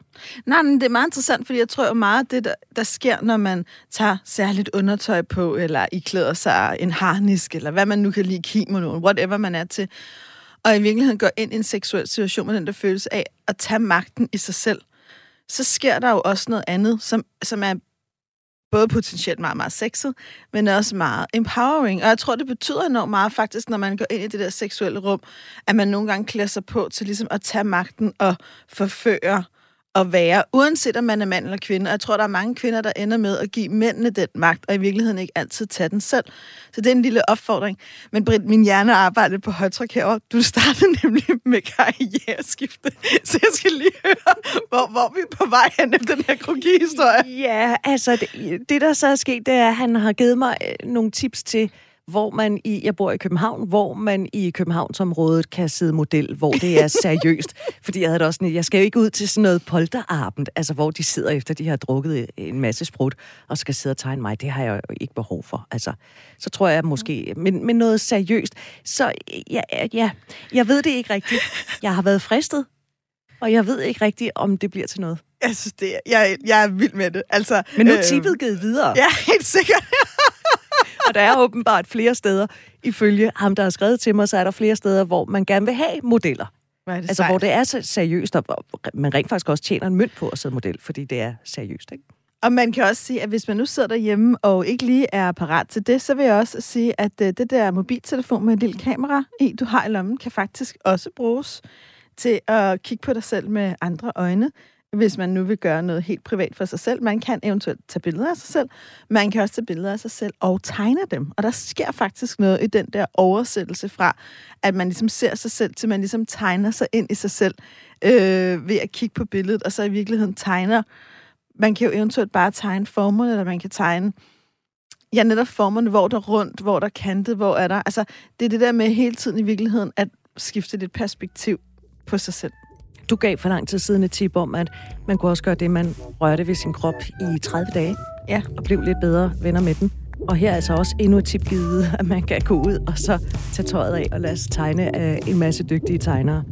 Nej, men det er meget interessant, fordi jeg tror meget, det der, der sker, når man tager særligt undertøj på, eller iklæder sig en harnisk, eller hvad man nu kan lide, kimono, whatever man er til, og i virkeligheden går ind i en seksuel situation med den der følelse af at tage magten i sig selv, så sker der jo også noget andet, som, som er både potentielt meget, meget sexet, men også meget empowering. Og jeg tror, det betyder enormt meget faktisk, når man går ind i det der seksuelle rum, at man nogle gange klæder sig på til ligesom at tage magten og forføre at være, uanset om man er mand eller kvinde. Og jeg tror, der er mange kvinder, der ender med at give mændene den magt, og i virkeligheden ikke altid tage den selv. Så det er en lille opfordring. Men Britt, min hjerne arbejder på højtryk herovre. Du startede nemlig med karriereskifte, så jeg skal lige høre, hvor, hvor vi er på vej hen efter den her kroki-historie. Ja, altså det, det, der så er sket, det er, at han har givet mig øh, nogle tips til, hvor man i, jeg bor i København, hvor man i Københavnsområdet kan sidde model, hvor det er seriøst. Fordi jeg havde det også sådan, jeg skal jo ikke ud til sådan noget polterabend, altså hvor de sidder efter, de har drukket en masse sprut, og skal sidde og tegne mig. Det har jeg jo ikke behov for. Altså, så tror jeg måske, men, men noget seriøst. Så ja, ja, jeg ved det ikke rigtigt. Jeg har været fristet, og jeg ved ikke rigtigt, om det bliver til noget. Jeg synes, det er, jeg, jeg er vild med det. Altså, Men nu er tippet givet videre. Ja, helt sikkert. Og der er åbenbart flere steder, ifølge ham, der har skrevet til mig, så er der flere steder, hvor man gerne vil have modeller. Hvor det Altså, sejt. hvor det er så seriøst, og hvor man rent faktisk også tjener en mønt på at sidde model, fordi det er seriøst, ikke? Og man kan også sige, at hvis man nu sidder derhjemme og ikke lige er parat til det, så vil jeg også sige, at øh, det der mobiltelefon med et lille kamera i, du har i lommen, kan faktisk også bruges til at kigge på dig selv med andre øjne hvis man nu vil gøre noget helt privat for sig selv. Man kan eventuelt tage billeder af sig selv. Man kan også tage billeder af sig selv og tegne dem. Og der sker faktisk noget i den der oversættelse fra, at man ligesom ser sig selv, til man ligesom tegner sig ind i sig selv øh, ved at kigge på billedet, og så i virkeligheden tegner. Man kan jo eventuelt bare tegne formerne, eller man kan tegne ja, netop formerne, hvor der er rundt, hvor der er kantet, hvor er der... Altså, det er det der med hele tiden i virkeligheden at skifte lidt perspektiv på sig selv. Du gav for lang tid siden et tip om, at man kunne også gøre det, man rørte ved sin krop i 30 dage. Ja. Og blev lidt bedre venner med den. Og her er altså også endnu et tip givet, at man kan gå ud og så tage tøjet af og lade sig tegne af en masse dygtige tegnere.